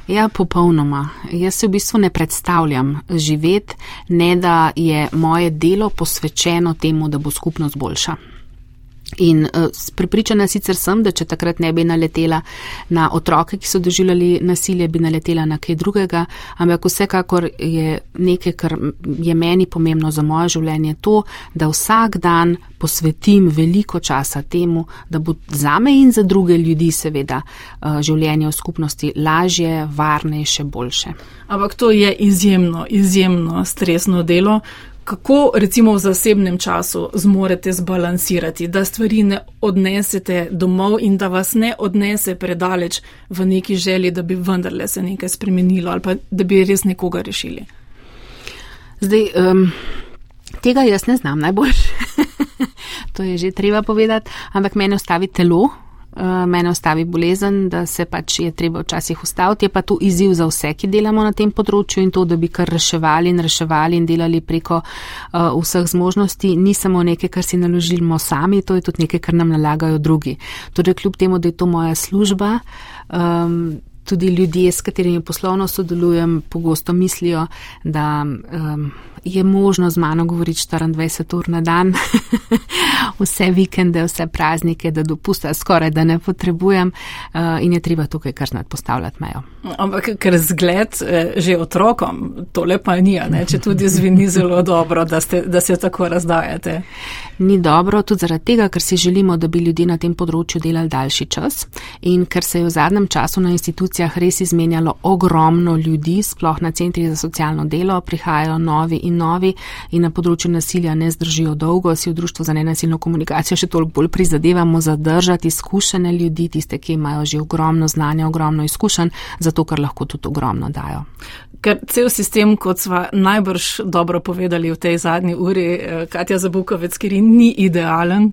Ja, popolnoma. Jaz se v bistvu ne predstavljam živeti, ne da je moje delo posvečeno temu, da bo skupnost boljša. In uh, pripričana sicer sem, da če takrat ne bi naletela na otroke, ki so doživljali nasilje, bi naletela na kaj drugega, ampak vsekakor je nekaj, kar je meni pomembno za moje življenje, to, da vsak dan posvetim veliko časa temu, da bo za me in za druge ljudi seveda uh, življenje v skupnosti lažje, varnejše, boljše. Ampak to je izjemno, izjemno stresno delo kako recimo v zasebnem času zmorete zbalansirati, da stvari ne odnesete domov in da vas ne odnese predaleč v neki želji, da bi vendarle se nekaj spremenilo ali pa da bi res nekoga rešili? Zdaj, um, tega jaz ne znam najbolj. *laughs* to je že treba povedati, ampak meni ostavi telo. Uh, mene ustavi bolezen, da se pač je treba včasih ustaviti. Je pa to izziv za vse, ki delamo na tem področju in to, da bi kar reševali in reševali in delali preko uh, vseh zmožnosti, ni samo nekaj, kar si naložimo sami, to je tudi nekaj, kar nam nalagajo drugi. Torej, kljub temu, da je to moja služba, um, tudi ljudje, s katerimi poslovno sodelujem, pogosto mislijo, da um, je možno z mano govoriti 24 ur na dan, *laughs* vse vikende, vse praznike, da dopusta skoraj, da ne potrebujem uh, in je treba tukaj kar znati postavljati mejo. Ampak ker zgled eh, že otrokom, tole pa ni, ne? če tudi zveni zelo dobro, da, ste, da se tako razdajate. Ni dobro tudi zaradi tega, ker si želimo, da bi ljudje na tem področju delali daljši čas in ker se je v zadnjem času na institucijah res izmenjalo ogromno ljudi, sploh na centrih za socialno delo, prihajajo novi in novi in na področju nasilja ne zdržijo dolgo, si v društvu za nenasilno komunikacijo še toliko bolj prizadevamo zadržati izkušene ljudi, tiste, ki imajo že ogromno znanja, ogromno izkušenj, zato ker lahko tudi ogromno dajo. Ker cel sistem, kot smo najbrž dobro povedali v tej zadnji uri, eh, Katja Zabukovec, ki ni idealen,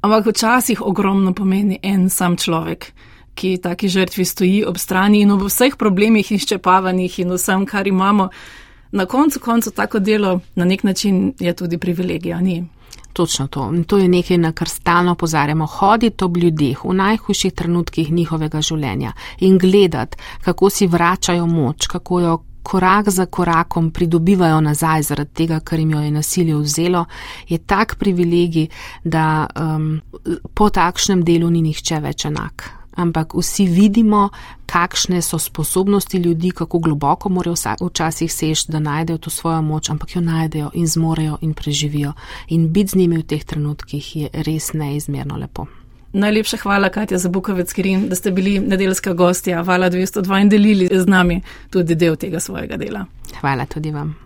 ampak včasih ogromno pomeni en sam človek, ki taki žrtvi stoji ob strani in ob vseh problemih in ščepavanjih in vsem, kar imamo. Na koncu koncu tako delo na nek način je tudi privilegija, ni? Točno to. To je nekaj, na kar stalno pozarjamo. Hoditi ob ljudeh v najhujših trenutkih njihovega življenja in gledati, kako si vračajo moč, kako jo korak za korakom pridobivajo nazaj zaradi tega, ker jim jo je nasilje vzelo, je tak privilegij, da um, po takšnem delu ni nihče več enak. Ampak vsi vidimo, kakšne so sposobnosti ljudi, kako globoko morajo včasih sež, da najdejo to svojo moč, ampak jo najdejo in zmorejo in preživijo. In biti z njimi v teh trenutkih je res neizmerno lepo. Najlepša hvala, Katja Zabukovec Kirin, da ste bili nedeljska gostja Vala 202 in delili z nami tudi del tega svojega dela. Hvala tudi vam.